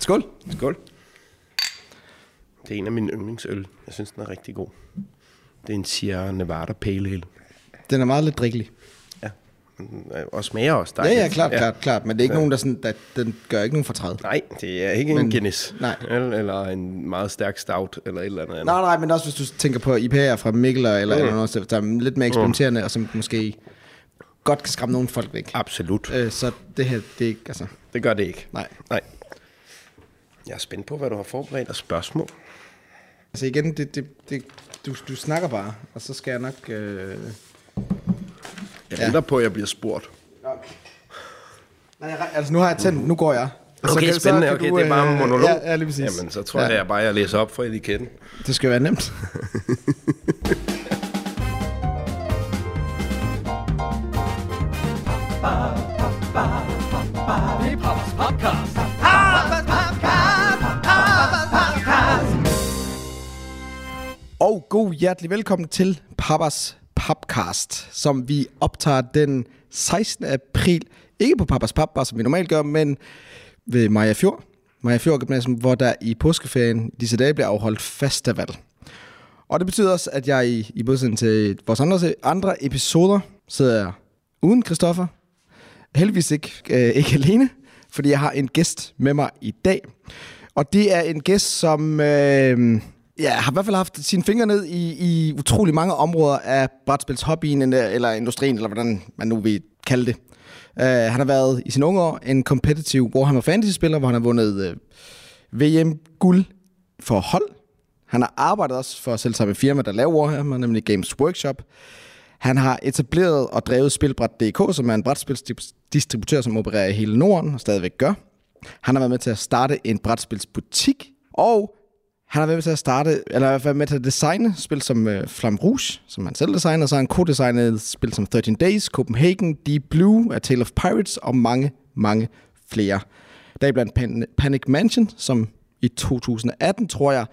Skål. Skål. Det er en af mine yndlingsøl. Jeg synes, den er rigtig god. Det er en Sierra Nevada Pale Ale. Den er meget lidt drikkelig. Ja. Og smager også Ja, dejligt. ja, klart, klart, klart. Men det er ikke ja. nogen, der sådan, der, den gør ikke nogen fortræd. Nej, det er ikke Men- en Guinness. nej. Eller, eller en meget stærk stout, eller et eller andet. Nej, nej, men også hvis du tænker på IPA'er fra Mikkeler, eller, mm. eller noget, der er lidt mere eksperimenterende, og som måske godt kan skræmme nogle folk væk. Absolut. Øh, så det her, det er ikke, altså, Det gør det ikke. nej. Nej. Jeg er spændt på, hvad du har forberedt af spørgsmål. Altså igen, det, det, det, du, du snakker bare, og så skal jeg nok... Øh... Jeg Ja. venter på, at jeg bliver spurgt. Nej, jeg, altså nu har jeg tændt, nu går jeg. Okay, kan- spændende. kan Okay, du, det er bare en øh, monolog. Ja, ja lige præcis. Jamen, så tror jeg, jeg bare, at jeg læser op fra etiketten. Det skal være nemt. Og god hjertelig velkommen til Pappas Papcast, som vi optager den 16. april. Ikke på Pappas Pap, bare som vi normalt gør, men ved Maja Fjord. Maja Fjord Gymnasium, hvor der i påskeferien disse dage bliver afholdt festival. Og det betyder også, at jeg i, i modsætning til vores andre, andre episoder sidder uden Christoffer. Heldigvis ikke, øh, ikke alene, fordi jeg har en gæst med mig i dag. Og det er en gæst, som øh, ja, har i hvert fald haft sine fingre ned i, i utrolig mange områder af brætspilshobbyen eller- eller industrien, eller hvordan man nu vil kalde det. Uh, han har været i sine unge år en competitive Warhammer Fantasy-spiller, hvor han har vundet øh, uh, VM-guld for hold. Han har arbejdet også for selv samme firma, der laver Warhammer, nemlig Games Workshop. Han har etableret og drevet Spilbræt.dk, som er en brætspilsdistributør, som opererer i hele Norden og stadigvæk gør. Han har været med til at starte en brætspilsbutik, og han har været med til at starte, eller i hvert fald med til at designe spil som øh, Flam Rouge, som han selv designede, så har han co-designet spil som 13 Days, Copenhagen, Deep Blue, A Tale of Pirates og mange, mange flere. Der er blandt Pan- Panic Mansion, som i 2018, tror jeg,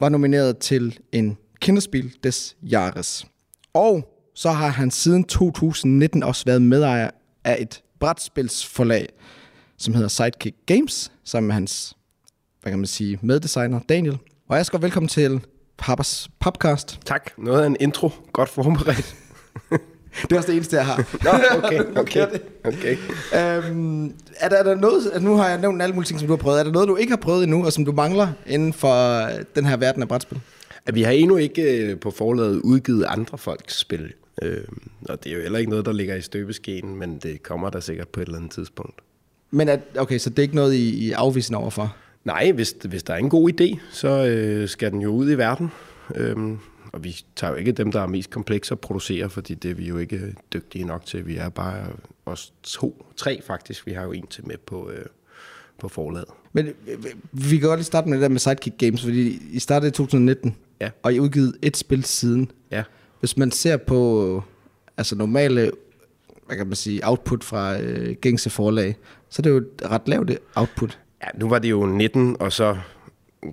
var nomineret til en kinderspil des Jahres. Og så har han siden 2019 også været medejer af et brætspilsforlag, som hedder Sidekick Games, sammen med hans, hvad kan man sige, meddesigner Daniel. Og jeg skal velkommen til Papas Podcast. Tak. Noget af en intro. Godt forberedt. Det er også det eneste, jeg har. Nå, okay, okay. okay. øhm, er, der, er der noget, nu har jeg nævnt alle mulige ting, som du har prøvet. Er der noget, du ikke har prøvet endnu, og som du mangler inden for den her verden af brætspil? At vi har endnu ikke øh, på forladet udgivet andre folks spil. Øh, og det er jo heller ikke noget, der ligger i støbeskeen, men det kommer der sikkert på et eller andet tidspunkt. Men at, okay, så det er ikke noget, I, I afvisende overfor? Nej, hvis, hvis der er en god idé, så øh, skal den jo ud i verden. Øhm, og vi tager jo ikke dem, der er mest komplekse at producere, fordi det er vi jo ikke dygtige nok til. Vi er bare os to, tre faktisk. Vi har jo en til med på, øh, på forlaget. Men øh, vi kan godt lige starte med det der med Sidekick Games, fordi I startede i 2019, Ja. og I har udgivet et spil siden. Ja. Hvis man ser på altså normale hvad kan man sige, output fra øh, gængse forlag, så er det jo et ret lavt output. Ja, nu var det jo 19, og så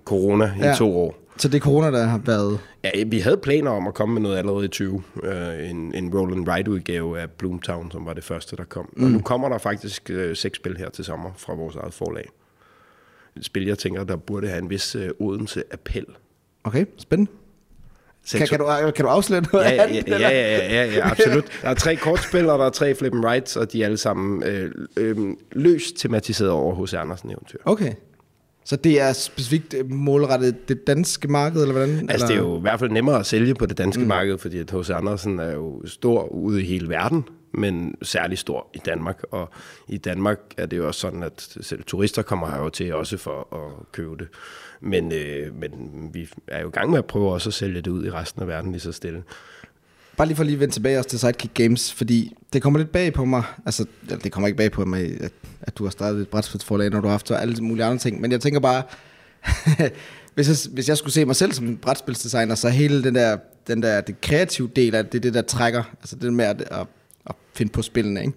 corona i Ja. to år. Så det er corona, der har været... Ja, vi havde planer om at komme med noget allerede i 20. Øh, en, en roll and ride udgave af Bloomtown, som var det første, der kom. Mm. Og nu kommer der faktisk øh, seks spil her til sommer fra vores eget forlag. Et spil, jeg tænker, der burde have en vis øh, Odense-appel. Okay, spændende. Kan, kan, du, kan du afsløre noget Ja, af ja, ja, eller? ja, ja, ja, ja, absolut. Der er tre kortspil, og der er tre flip and rights, og de er alle sammen øh, øh, løst tematiseret over hos Andersen eventyr. Okay. Så det er specifikt øh, målrettet det danske marked, eller hvordan? Altså, det er eller? jo i hvert fald nemmere at sælge på det danske mm. marked, fordi at H.C. Andersen er jo stor ude i hele verden, men særlig stor i Danmark. Og i Danmark er det jo også sådan, at selv turister kommer her til også for at købe det. Men, øh, men vi er jo i gang med at prøve også at sælge det ud i resten af verden lige så stille. Bare lige for lige vende tilbage også til Sidekick Games, fordi det kommer lidt bag på mig, altså det kommer ikke bag på mig, at, at du har startet et brætspilsforlag, når du har haft så alle mulige andre ting, men jeg tænker bare, hvis, jeg, hvis jeg skulle se mig selv som en brætspilsdesigner, så hele den der, den der det kreative del af det, er det, der trækker, altså det med at, at, at finde på spillene, ikke?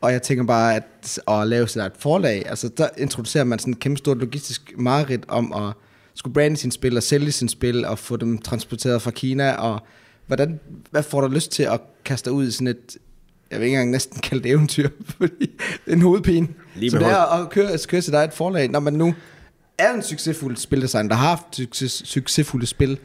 Og jeg tænker bare, at at lave sådan et forlag, altså der introducerer man sådan en kæmpe stort logistisk mareridt om at skulle brande sine spil og sælge sine spil og få dem transporteret fra Kina. Og hvordan, hvad får du lyst til at kaste dig ud i sådan et jeg vil ikke engang næsten kalde det eventyr, fordi det er en hovedpine. Lige så det er at køre, at køre sit eget forlag, når man nu er en succesfuld spildesigner, der har haft succes, succesfulde spil.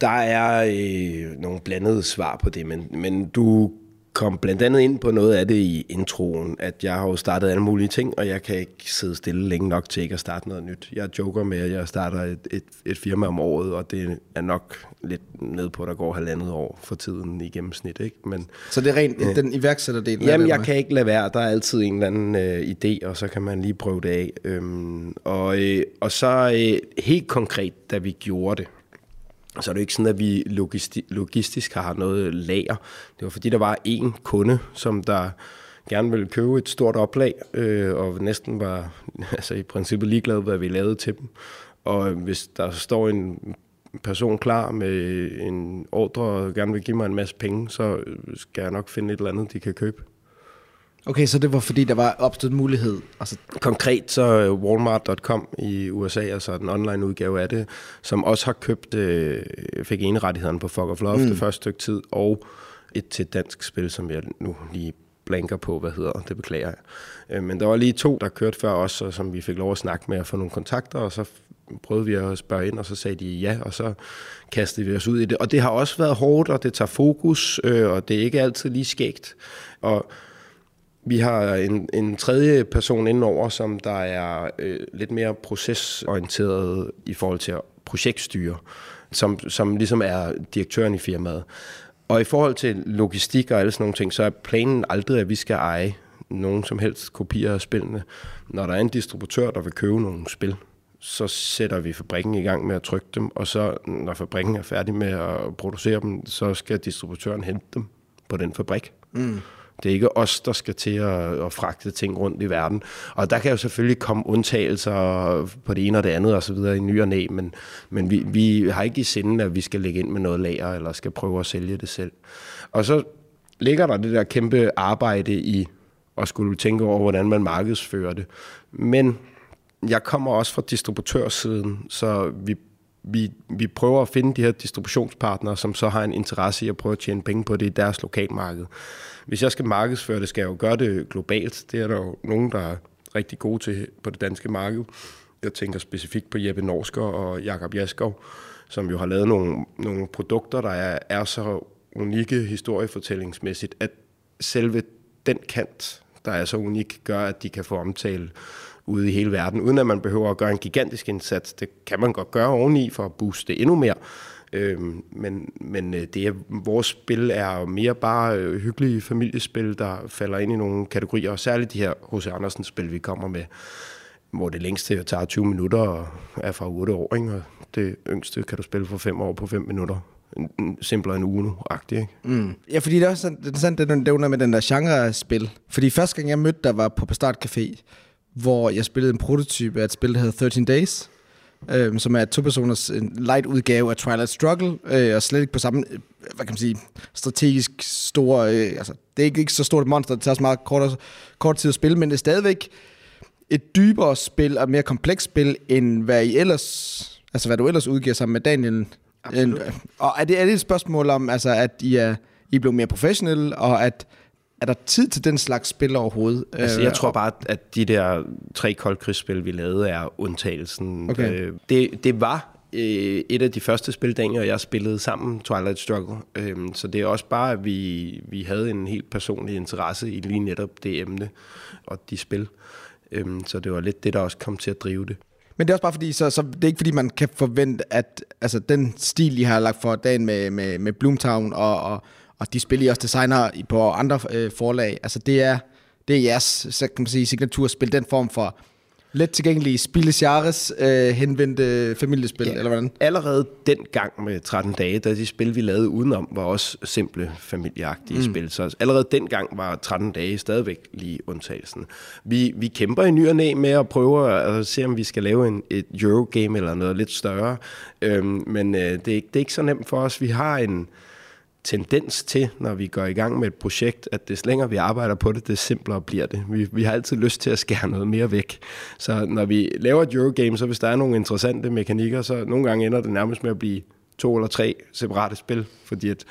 Der er øh, nogle blandede svar på det, men, men du kom blandt andet ind på noget af det i introen, at jeg har jo startet alle mulige ting, og jeg kan ikke sidde stille længe nok til ikke at starte noget nyt. Jeg joker med, at jeg starter et, et, et firma om året, og det er nok lidt ned på, at der går halvandet år for tiden i gennemsnit. Ikke? Men, Så det er rent ja. den iværksætterdel. af Jamen, jeg kan ikke lade være. Der er altid en eller anden øh, idé, og så kan man lige prøve det af. Øhm, og, øh, og så øh, helt konkret, da vi gjorde det, så er det ikke sådan, at vi logisti- logistisk har noget lager. Det var fordi, der var en kunde, som der gerne ville købe et stort oplag, øh, og næsten var altså i princippet ligeglad, hvad vi lavede til dem. Og hvis der står en person klar med en ordre og gerne vil give mig en masse penge, så skal jeg nok finde et eller andet, de kan købe. Okay, så det var fordi, der var opstået mulighed. Altså, Konkret så er Walmart.com i USA, altså den online udgave af det, som også har købt, øh, fik enerettighederne på Fuck of Love mm. det første stykke tid, og et til dansk spil, som jeg nu lige blanker på, hvad hedder, det beklager jeg. Øh, men der var lige to, der kørte før os, og som vi fik lov at snakke med og få nogle kontakter, og så prøvede vi at spørge ind, og så sagde de ja, og så kastede vi os ud i det. Og det har også været hårdt, og det tager fokus, øh, og det er ikke altid lige skægt. Og vi har en, en tredje person indenover, som der er øh, lidt mere procesorienteret i forhold til projektstyre, som, som ligesom er direktøren i firmaet. Og i forhold til logistik og alle sådan nogle ting, så er planen aldrig, at vi skal eje nogen som helst kopier af spillene. Når der er en distributør, der vil købe nogle spil, så sætter vi fabrikken i gang med at trykke dem, og så når fabrikken er færdig med at producere dem, så skal distributøren hente dem på den fabrik. Mm. Det er ikke os, der skal til at, at fragte ting rundt i verden. Og der kan jo selvfølgelig komme undtagelser på det ene og det andet og så videre i ny og næ, men, men vi, vi har ikke i sinden, at vi skal lægge ind med noget lager, eller skal prøve at sælge det selv. Og så ligger der det der kæmpe arbejde i at skulle tænke over, hvordan man markedsfører det. Men jeg kommer også fra distributørsiden, så vi, vi, vi prøver at finde de her distributionspartnere, som så har en interesse i at prøve at tjene penge på det i deres lokalmarked. Hvis jeg skal markedsføre det, skal jeg jo gøre det globalt. Det er der jo nogen, der er rigtig gode til på det danske marked. Jeg tænker specifikt på Jeppe Norsker og Jakob Jaskov, som jo har lavet nogle, nogle produkter, der er, er så unikke historiefortællingsmæssigt, at selve den kant, der er så unik, gør, at de kan få omtale ude i hele verden, uden at man behøver at gøre en gigantisk indsats. Det kan man godt gøre oveni for at booste endnu mere. Øh, men men øh, det er, vores spil er mere bare øh, hyggelige familiespil, der falder ind i nogle kategorier, og særligt de her H.C. Andersen spil, vi kommer med, hvor det længste tager 20 minutter og er fra 8 år, ikke? og det yngste kan du spille for 5 år på 5 minutter. En- en- Simplere end uno agtig ikke? mm. Ja, fordi det er også det interessant, det du nævner med den der genre-spil. Fordi første gang jeg mødte dig var på Bastard Café, hvor jeg spillede en prototype af et spil, der hedder 13 Days, øhm, som er to personers en light udgave af Twilight Struggle, øh, og slet ikke på samme, øh, hvad kan man sige, strategisk store, øh, altså det er ikke, ikke så stort et monster, det tager så meget kort, kort tid at spille, men det er stadigvæk et dybere spil og mere komplekst spil, end hvad I ellers, altså hvad du ellers udgiver sammen med Daniel. Absolut. Øh, Og er det, er det et spørgsmål om, altså, at I er, I er blevet mere professionelle, og at er der tid til den slags spil overhovedet? Altså, Øh, jeg tror og- bare, at de der tre koldkrigsspil, vi lavede, er undtagelsen. Okay. Øh, Det, det var øh, et af de første spil, Daniel og jeg spillede sammen, Twilight Struggle. Øh, Så det er også bare, at vi, vi havde en helt personlig interesse i lige netop det emne og de spil. Øh, Så det var lidt det, der også kom til at drive det. Men det er også bare fordi, så, så det er ikke fordi, man kan forvente, at altså, den stil, I har lagt for dagen med, med, med Bloomtown, og, og, og de spil, I også designer på andre øh, forlag, altså det er, det er jeres, så kan man sige, signaturspil, den form for let tilgængelige Spilles Jahres øh, henvendte familiespil, ja. eller hvordan? Allerede den gang med 13 dage, da de spil, vi lavede udenom, var også simple familieagtige mm. spil. Så allerede den gang var 13 dage stadigvæk lige undtagelsen. Vi, vi kæmper i ny og næ med at prøve at se, om vi skal lave en, et Eurogame eller noget lidt større. Øhm, men øh, det, er, det er ikke så nemt for os. Vi har en tendens til, når vi går i gang med et projekt, at des længere vi arbejder på det, des simplere bliver det. Vi, vi har altid lyst til at skære noget mere væk. Så når vi laver et Eurogame, så hvis der er nogle interessante mekanikker, så nogle gange ender det nærmest med at blive to eller tre separate spil, fordi at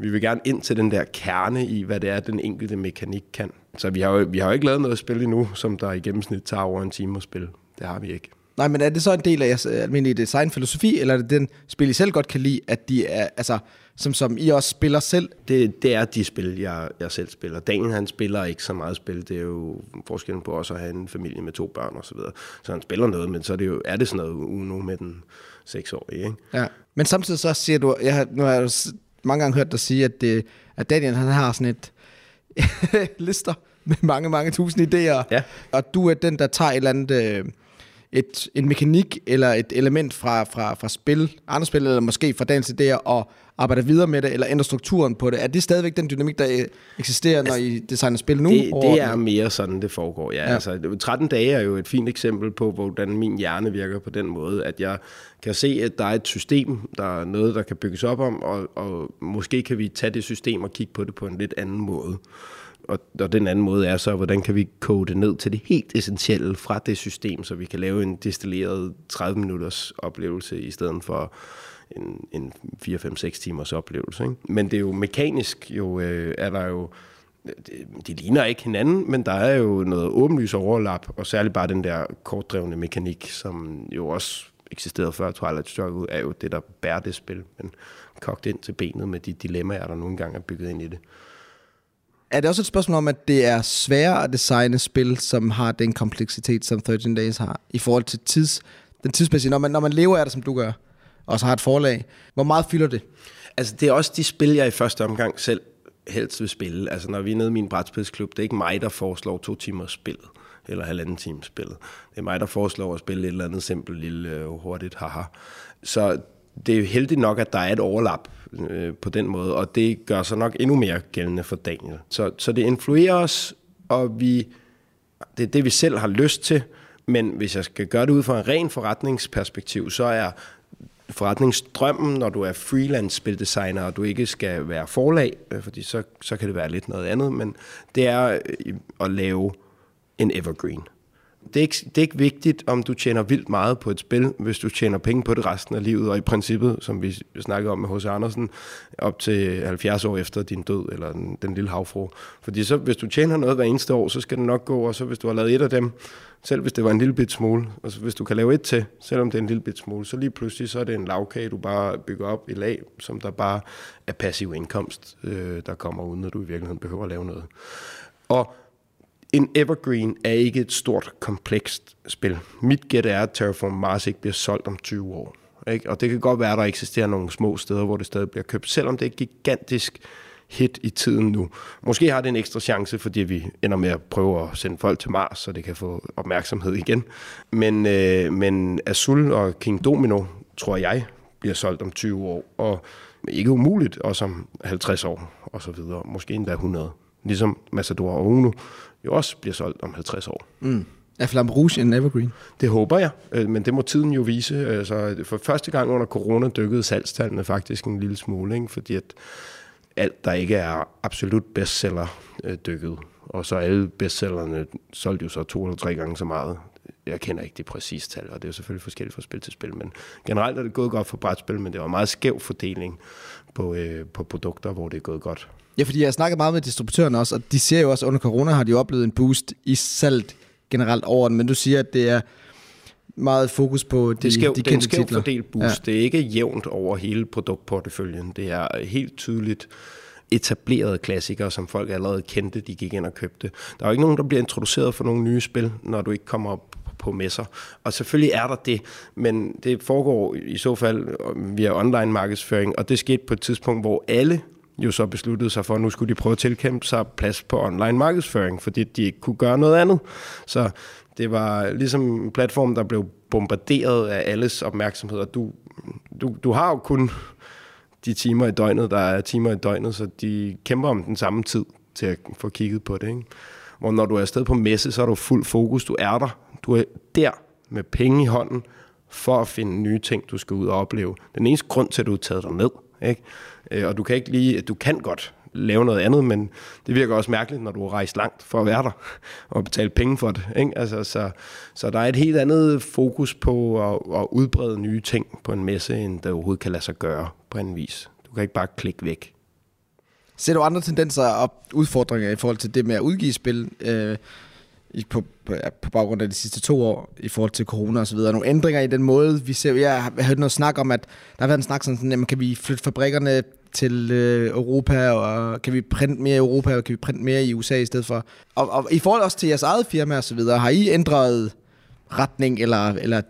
Vi vil gerne ind til den der kerne i, hvad det er, den enkelte mekanik kan. Så vi har jo, vi har jo ikke lavet noget spil endnu, som der i gennemsnit tager over en time at spille. Det har vi ikke. Nej, men er det så en del af jeres øh, almindelige designfilosofi, eller er det den spil, I selv godt kan lide, at de er, altså, som, som I også spiller selv? Det, det er de spil, jeg, jeg selv spiller. Daniel, han spiller ikke så meget spil. Det er jo forskellen på også at have en familie med to børn og så videre. Så han spiller noget, men så er det jo er det sådan noget Uno med den seksårige, ikke? Ja. Men samtidig så siger du, jeg har, nu har jeg mange gange hørt dig sige, at, det, at Daniel han har sådan et lister med mange, mange tusind idéer. Ja. Og du er den, der tager et eller andet, øh, et, en mekanik eller et element fra, fra, fra spil, andre spil, eller måske fra dagens idéer, og arbejder videre med det, eller ændrer strukturen på det. Er det stadigvæk den dynamik, der eksisterer, når I designer spil nu? Det, det er mere sådan, det foregår. Ja. Ja. Altså, 13 dage er jo et fint eksempel på, hvordan min hjerne virker på den måde, at jeg kan se, at der er et system, der er noget, der kan bygges op om, og, og måske kan vi tage det system og kigge på det på en lidt anden måde. Og, og den anden måde er så, hvordan kan vi kode det ned til det helt essentielle fra det system, så vi kan lave en destilleret 30 minutters oplevelse i stedet for en, en 4-5-6 timers oplevelse. Ikke? Men det er jo mekanisk, jo, øh, er der jo øh, de, ligner ikke hinanden, men der er jo noget åbenlys overlap, og særligt bare den der kortdrevne mekanik, som jo også eksisterede før Twilight Struggle, er jo det, der bærer det spil, men kogt ind til benet med de dilemmaer, der nogle gange er bygget ind i det. Er det også et spørgsmål om, at det er sværere at designe spil, som har den kompleksitet, som 13 Days har, i forhold til tids, den tidsmæssige, når man, når man lever af det, som du gør, og så har et forlag, hvor meget fylder det? Altså, det er også de spil, jeg i første omgang selv helst vil spille. Altså, når vi er nede i min brætspilsklub, det er ikke mig, der foreslår to timer spil eller halvanden time spillet. Det er mig, der foreslår at spille et eller andet simpelt lille øh, hurtigt haha. Så det er jo heldigt nok, at der er et overlap øh, på den måde, og det gør sig nok endnu mere gældende for Daniel. Så, så det influerer os, og vi, det er det, vi selv har lyst til, men hvis jeg skal gøre det ud fra en ren forretningsperspektiv, så er forretningsdrømmen, når du er freelance spildesigner, og du ikke skal være forlag, øh, fordi så, så kan det være lidt noget andet, men det er øh, at lave en evergreen. Det er, ikke, det er ikke vigtigt, om du tjener vildt meget på et spil, hvis du tjener penge på det resten af livet, og i princippet, som vi snakkede om med H.C. Andersen, op til 70 år efter din død, eller den, den lille havfru. Fordi så, hvis du tjener noget hver eneste år, så skal det nok gå, og så hvis du har lavet et af dem, selv hvis det var en lille bit smule, og så hvis du kan lave et til, selvom det er en lille bit smule, så lige pludselig så er det en lavkage, du bare bygger op i lag, som der bare er passiv indkomst, øh, der kommer uden, at du i virkeligheden behøver at lave noget. Og en evergreen er ikke et stort, komplekst spil. Mit gæt er, at Terraform Mars ikke bliver solgt om 20 år. Ikke? Og det kan godt være, at der eksisterer nogle små steder, hvor det stadig bliver købt, selvom det er et gigantisk hit i tiden nu. Måske har det en ekstra chance, fordi vi ender med at prøve at sende folk til Mars, så det kan få opmærksomhed igen. Men, øh, men Azul og King Domino, tror jeg, bliver solgt om 20 år, og ikke umuligt også om 50 år, og så videre. Måske endda 100. Ligesom Massador og Uno jo også bliver solgt om 50 år. Mm. Er Flamme Rouge en evergreen? Det håber jeg, øh, men det må tiden jo vise. Altså, for første gang under corona dykkede salgstallene faktisk en lille smule, ikke? fordi at alt, der ikke er absolut bestseller, dykkede. Og så alle bestsellerne solgte jo så to eller tre gange så meget. Jeg kender ikke de præcise tal, og det er jo selvfølgelig forskelligt fra spil til spil, men generelt er det gået godt for brætspil, men det var en meget skæv fordeling på, øh, på produkter, hvor det er gået godt. Ja, fordi jeg har snakket meget med distributørerne også, og de siger jo også, at under corona har de oplevet en boost i salg generelt over den, men du siger, at det er meget fokus på de, Det skæv, de det er en kendte skæv titler. boost. Ja. Det er ikke jævnt over hele produktporteføljen. Det er helt tydeligt etablerede klassikere, som folk allerede kendte, de gik ind og købte. Der er jo ikke nogen, der bliver introduceret for nogle nye spil, når du ikke kommer op på messer. Og selvfølgelig er der det, men det foregår i så fald via online markedsføring, og det skete på et tidspunkt, hvor alle jo så besluttede sig for, at nu skulle de prøve at tilkæmpe sig plads på online markedsføring, fordi de ikke kunne gøre noget andet. Så det var ligesom en platform, der blev bombarderet af alles opmærksomhed, og du, du, du har jo kun de timer i døgnet, der er timer i døgnet, så de kæmper om den samme tid til at få kigget på det. Ikke? Hvor når du er afsted på messe, så er du fuld fokus, du er der, du er der med penge i hånden, for at finde nye ting, du skal ud og opleve. Den eneste grund til, at du er taget dig ned. Ikke? Øh, Og du kan ikke lige, du kan godt lave noget andet, men det virker også mærkeligt, når du har rejst langt for at være der og betale penge for det. Ikke? Altså, så, så der er et helt andet fokus på at, at udbrede nye ting på en messe, end der overhovedet kan lade sig gøre på en vis. Du kan ikke bare klikke væk. Ser du andre tendenser og udfordringer i forhold til det med at udgive spil øh, i, på, på, ja, på baggrund af de sidste to år i forhold til corona og så videre? Nogle ændringer i den måde, vi ser. Jeg har hørt noget snak om, at der har været en snak sådan, sådan jamen, kan vi flytte fabrikkerne til øh, Europa, og kan vi printe mere i Europa, og kan vi printe mere i USA i stedet for? Og, og i forhold også til jeres eget firma og så videre, har I ændret retning, eller, eller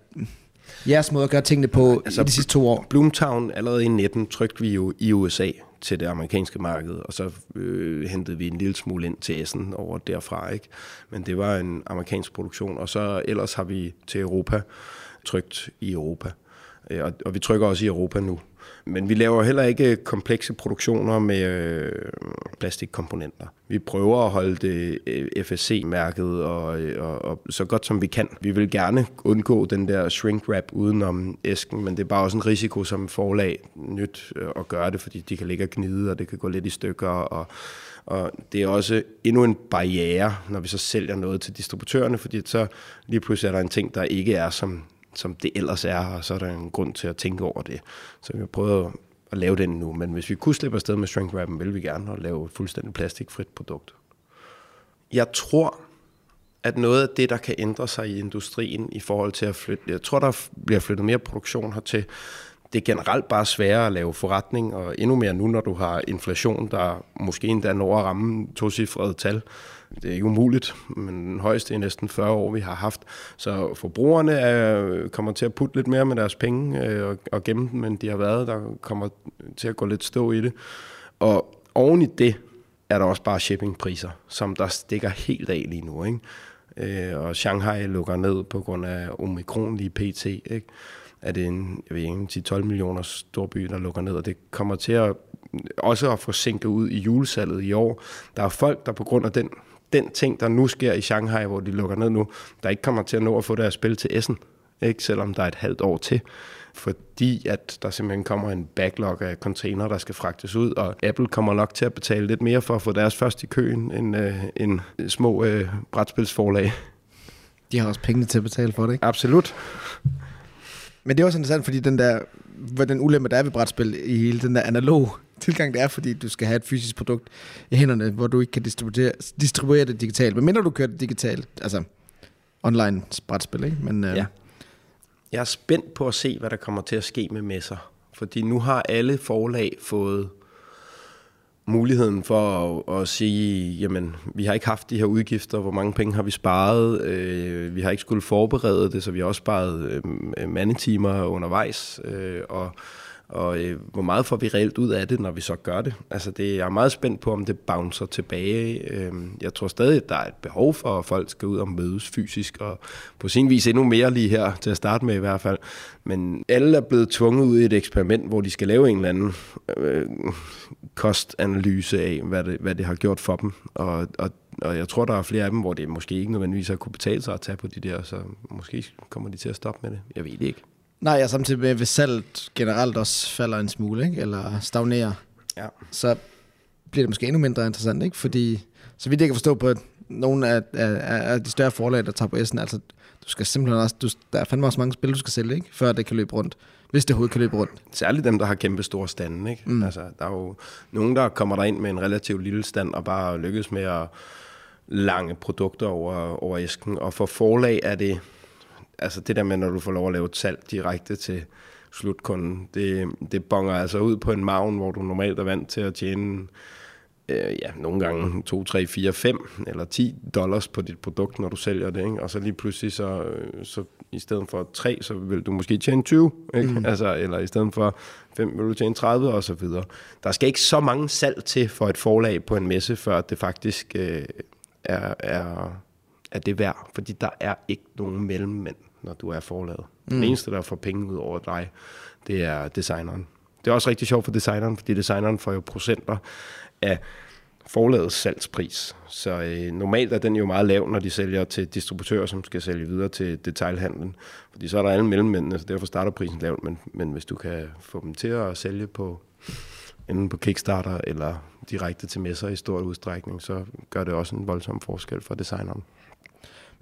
jeres måde at gøre tingene på altså, i de sidste to år? Bloomtown allerede i 19 trykte vi jo i USA til det amerikanske marked, og så øh, hentede vi en lille smule ind til Essen over derfra. Ikke? Men det var en amerikansk produktion, og så ellers har vi til Europa trykt i Europa. Øh, og, og vi trykker også i Europa nu. Men vi laver heller ikke komplekse produktioner med øh, plastikkomponenter. Vi prøver at holde det øh, FSC-mærket og, øh, og, og så godt som vi kan. Vi vil gerne undgå den der shrink wrap udenom æsken, men det er bare også en risiko som forlag nyt øh, at gøre det, fordi de kan ligge og gnide, og det kan gå lidt i stykker, og og det er også endnu en barriere, når vi så sælger noget til distributørerne, fordi så lige pludselig er der en ting, der ikke er, som som det ellers er, og så er der en grund til at tænke over det. Så vi har prøvet at lave den nu, men hvis vi kunne slippe afsted med shrink wrappen, vil vi gerne og lave et fuldstændig plastikfrit produkt. Jeg tror, at noget af det, der kan ændre sig i industrien i forhold til at flytte, jeg tror, der bliver flyttet mere produktion hertil, det er generelt bare sværere at lave forretning, og endnu mere nu, når du har inflation, der måske endda når at ramme to cifrede tal. Det er ikke umuligt, men den højeste i næsten 40 år, vi har haft. Så forbrugerne er, kommer til at putte lidt mere med deres penge øh, og, og gemme dem, men de har været. Der kommer til at gå lidt stå i det. Og oven i det er der også bare shippingpriser, som der stikker helt af lige nu. Ikke? Øh, og Shanghai lukker ned på grund af omikron lige pt. Ikke? er det en, jeg ved ikke, 10-12 millioner storby, der lukker ned, og det kommer til at også at få sænket ud i julesalget i år. Der er folk, der på grund af den, den ting, der nu sker i Shanghai, hvor de lukker ned nu, der ikke kommer til at nå at få deres spil til Essen, ikke? selvom der er et halvt år til fordi at der simpelthen kommer en backlog af container, der skal fragtes ud, og Apple kommer nok til at betale lidt mere for at få deres først i køen end, øh, en små øh, brætspilsforlag. De har også penge til at betale for det, ikke? Absolut. Men det er også interessant, fordi den der, hvad den ulempe, der er ved brætspil i hele den der analog tilgang, det er, fordi du skal have et fysisk produkt i hænderne, hvor du ikke kan distribuere, distribuere det digitalt. Men mindre du kører det digitalt, altså online brætspil, ikke? Men, øh, ja. Jeg er spændt på at se, hvad der kommer til at ske med messer. Fordi nu har alle forlag fået muligheden for at, at sige, jamen, vi har ikke haft de her udgifter, hvor mange penge har vi sparet, øh, vi har ikke skulle forberede det, så vi har også sparet øh, mandetimer undervejs, øh, og og øh, hvor meget får vi reelt ud af det, når vi så gør det? Altså, det, jeg er meget spændt på, om det bouncer tilbage. Øh, jeg tror stadig, at der er et behov for, at folk skal ud og mødes fysisk, og på sin vis endnu mere lige her, til at starte med i hvert fald. Men alle er blevet tvunget ud i et eksperiment, hvor de skal lave en eller anden øh, kostanalyse af, hvad det, hvad det har gjort for dem. Og, og og jeg tror, der er flere af dem, hvor det måske ikke nødvendigvis har kunne betale sig at tage på de der, så måske kommer de til at stoppe med det. Jeg ved det ikke. Nej, jeg samtidig med, hvis salget generelt også falder en smule, ikke? eller stagnerer, ja. så bliver det måske endnu mindre interessant, ikke? Fordi, så vidt jeg kan forstå på nogle af, af, af de større forlag, der tager på S'en, altså, du skal simpelthen også, du, der er fandme også mange spil, du skal sælge, ikke? Før det kan løbe rundt. Hvis det overhovedet kan løbe rundt. Særligt dem, der har kæmpe store stande, ikke? Mm. Altså, der er jo nogen, der kommer der ind med en relativt lille stand, og bare lykkes med at lange produkter over, over æsken. Og for forlag er det, altså det der med, når du får lov at lave et salg direkte til slutkunden, det, det bonger altså ud på en maven, hvor du normalt er vant til at tjene øh, ja, nogle gange 2, 3, 4, 5 eller 10 dollars på dit produkt, når du sælger det. Ikke? Og så lige pludselig, så, så i stedet for 3, så vil du måske tjene 20, ikke? Mm. Altså, eller i stedet for 5 vil du tjene 30 og så videre. Der skal ikke så mange salg til for et forlag på en messe, før det faktisk øh, er, er, er det værd, fordi der er ikke nogen mellemmænd når du er forladet. Mm. Den eneste, der får penge ud over dig, det er designeren. Det er også rigtig sjovt for designeren, fordi designeren får jo procenter af forladets salgspris. Så øh, normalt er den jo meget lav, når de sælger til distributører, som skal sælge videre til detailhandlen. Fordi så er der alle mellemmændene, så derfor starter prisen lavt. Men, men hvis du kan få dem til at sælge på enten på Kickstarter eller direkte til messer i stor udstrækning, så gør det også en voldsom forskel for designeren.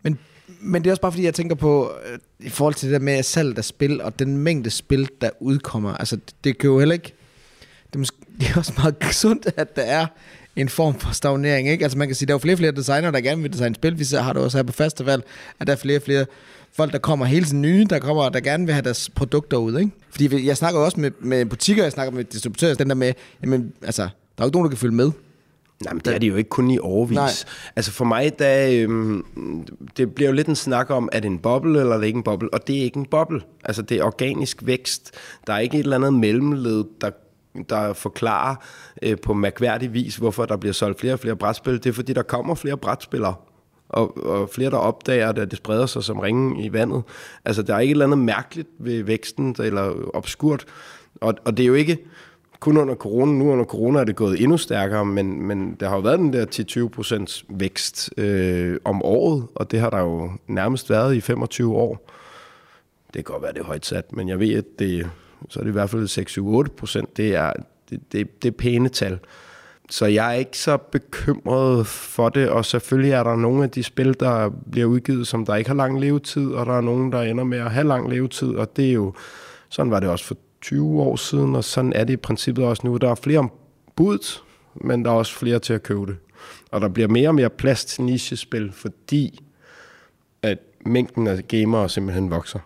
Men men det er også bare fordi, jeg tænker på, øh, i forhold til det der med salg af spil, og den mængde spil, der udkommer. Altså, det kan jo heller ikke... det er, måske, det er også meget sundt, at der er en form for stagnering. Ikke? Altså man kan sige, der er jo flere og flere designer, der gerne vil designe spil. Vi ser- har det også her på festival, at der er flere og flere folk, der kommer hele tiden nye, der kommer, der gerne vil have deres produkter ud. Ikke? Fordi jeg snakker jo også med, med butikker, jeg snakker med distributører, den der med, jamen, altså, der er jo ikke nogen, der kan følge med. Nej, men det er det jo ikke kun i overvis. Nej. Altså for mig, der, øhm, det bliver jo lidt en snak om, er det en boble, eller er det ikke en boble? Og det er ikke en boble. Altså det er organisk vækst. Der er ikke et eller andet mellemled, der der forklarer øh, på mærkværdig vis, hvorfor der bliver solgt flere og flere brætspil. Det er fordi, der kommer flere brætspillere, og, og flere, der opdager det, at det spreder sig som ringen i vandet. Altså, der er ikke et eller andet mærkeligt ved væksten, eller obskurt. Og, og det er jo ikke kun under corona. Nu under corona er det gået endnu stærkere, men, men der har jo været den der 10-20% vækst øh, om året, og det har der jo nærmest været i 25 år. Det kan godt være, det er højt sat, men jeg ved, at det, så er det i hvert fald 6-7-8 procent. Det er, det, det, det er pæne tal. Så jeg er ikke så bekymret for det, og selvfølgelig er der nogle af de spil, der bliver udgivet, som der ikke har lang levetid, og der er nogen, der ender med at have lang levetid, og det er jo, sådan var det også for 20 år siden, og sådan er det i princippet også nu. Der er flere om budet, men der er også flere til at købe det. Og der bliver mere og mere plads til nichespil, fordi at mængden af gamere simpelthen vokser.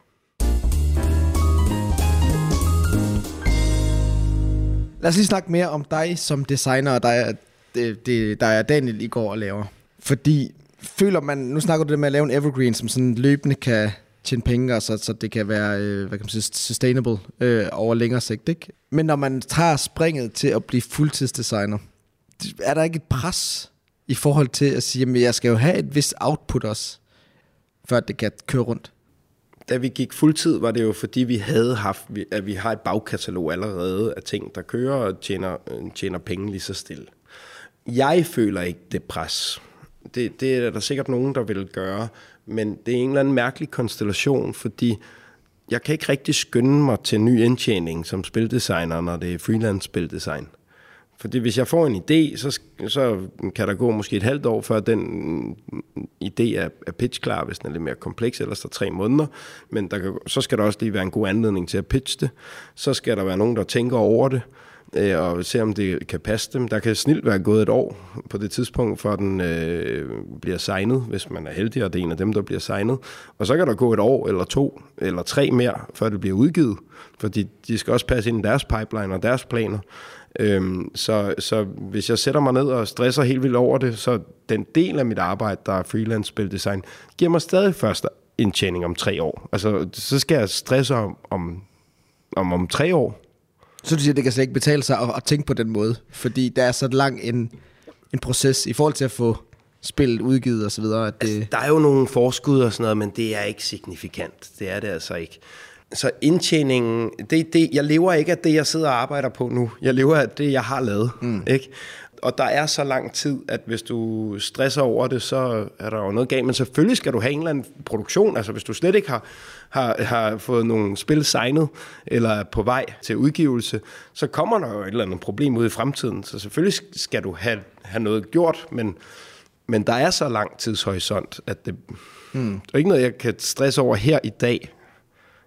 Lad os lige snakke mere om dig som designer, og der er, det, det, der er Daniel i går og laver. Fordi føler man, nu snakker du det med at lave en evergreen, som sådan løbende kan tjene penge, og så, så det kan være øh, hvad kan man sige, sustainable øh, over længere sigt. Ikke? Men når man tager springet til at blive fuldtidsdesigner, er der ikke et pres i forhold til at sige, at jeg skal jo have et vist output også, før det kan køre rundt? da vi gik fuldtid, var det jo fordi, vi havde haft, at vi har et bagkatalog allerede af ting, der kører og tjener, øh, tjener penge lige så stille. Jeg føler ikke det pres. Det, det er der sikkert nogen, der vil gøre, men det er en eller anden mærkelig konstellation, fordi jeg kan ikke rigtig skynde mig til ny indtjening som spildesigner, når det er freelance spildesign. Fordi hvis jeg får en idé, så, så kan der gå måske et halvt år, før den mm, idé er, er pitchklar, hvis den er lidt mere kompleks, ellers der tre måneder. Men der kan, så skal der også lige være en god anledning til at pitche det. Så skal der være nogen, der tænker over det, øh, og se om det kan passe dem. Der kan snilt være gået et år på det tidspunkt, før den øh, bliver signet, hvis man er heldig, og det er en af dem, der bliver signet. Og så kan der gå et år, eller to, eller tre mere, før det bliver udgivet. Fordi de skal også passe ind i deres pipeline og deres planer. Øhm, så, så hvis jeg sætter mig ned og stresser helt vildt over det, så den del af mit arbejde, der er freelance spildesign, giver mig stadig første indtjening om tre år. Altså, så skal jeg stresse om, om, om, om tre år. Så du siger, at det kan slet ikke betale sig at, at tænke på den måde, fordi der er så lang en, en proces i forhold til at få spillet udgivet og så videre. At det, Altså, der er jo nogle forskud og sådan noget, men det er ikke signifikant. Det er det altså ikke. Så indtjeningen, det, det, jeg lever ikke af det, jeg sidder og arbejder på nu. Jeg lever af det, jeg har lavet. Mm. Ikke? Og der er så lang tid, at hvis du stresser over det, så er der jo noget galt. Men selvfølgelig skal du have en eller anden produktion. Altså hvis du slet ikke har, har, har fået nogle spil signet, eller er på vej til udgivelse, så kommer der jo et eller andet problem ud i fremtiden. Så selvfølgelig skal du have, have noget gjort, men, men der er så lang tidshorisont, at det, hmm. det er ikke noget, jeg kan stresse over her i dag,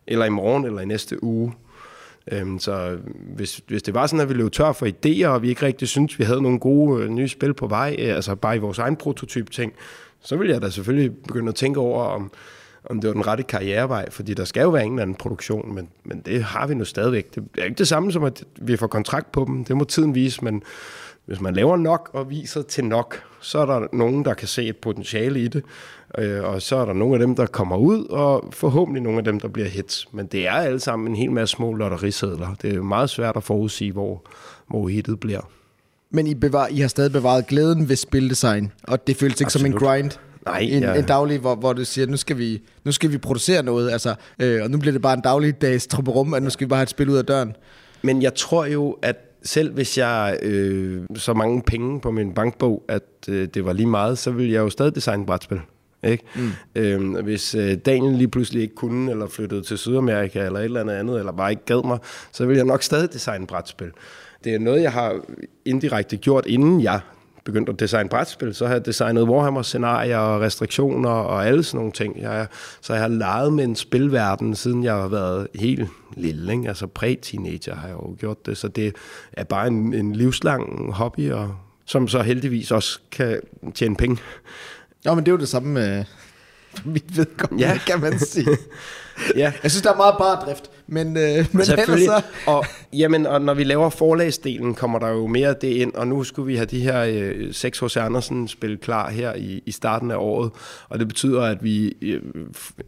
eller i morgen, eller i næste uge. Øhm, så hvis, hvis det var sådan, at vi løb tør for idéer, og vi ikke rigtig synes, vi havde nogle gode øh, nye spil på vej, øh, altså bare i vores egen prototyp ting, så ville jeg da selvfølgelig begynde at tænke over, om, om det var den rette karrierevej, fordi der skal jo være en eller anden produktion, men, men det har vi nu stadigvæk. Det er ikke det samme som, at vi får kontrakt på dem, det må tiden vise, men hvis man laver nok og viser til nok, så er der nogen, der kan se et potentiale i det, øh, og så er der nogle af dem, der kommer ud, og forhåbentlig nogle af dem, der bliver hits. Men det er alle sammen en hel masse små lotterisedler. Det er meget svært at forudsige, hvor, hvor hittet bliver. Men I, bevar, I har stadig bevaret glæden ved spildesign, og det føles ikke Absolut. som en grind. Nej, en, ja. en daglig, hvor, hvor du siger, nu skal vi, nu skal vi producere noget, altså, øh, og nu bliver det bare en daglig dags trupperum, at nu skal vi bare have et spil ud af døren. Men jeg tror jo, at selv hvis jeg øh, så mange penge på min bankbog, at øh, det var lige meget, så ville jeg jo stadig designe brætspil. Ikke? Mm. Øhm, hvis øh, Daniel lige pludselig ikke kunne, eller flyttede til Sydamerika, eller et eller andet andet, eller bare ikke gad mig, så ville jeg nok stadig designe brætspil. Det er noget, jeg har indirekte gjort, inden jeg begyndte at designe brætspil, så har jeg designet Warhammer-scenarier og restriktioner og alle sådan nogle ting. Jeg, så jeg har leget med en spilverden, siden jeg har været helt lille. Ikke? Altså præ-teenager har jeg jo gjort det, så det er bare en, en livslang hobby, og, som så heldigvis også kan tjene penge. Nå, men det er jo det samme med for mit vedkommende, Ja. ja. kan man sige. Ja, Jeg synes, der er meget bare drift, men, øh, men ellers så... Og, jamen, og når vi laver forlagsdelen, kommer der jo mere af det ind, og nu skulle vi have de her øh, 6 H.C. Andersen spil klar her i, i starten af året, og det betyder, at vi øh,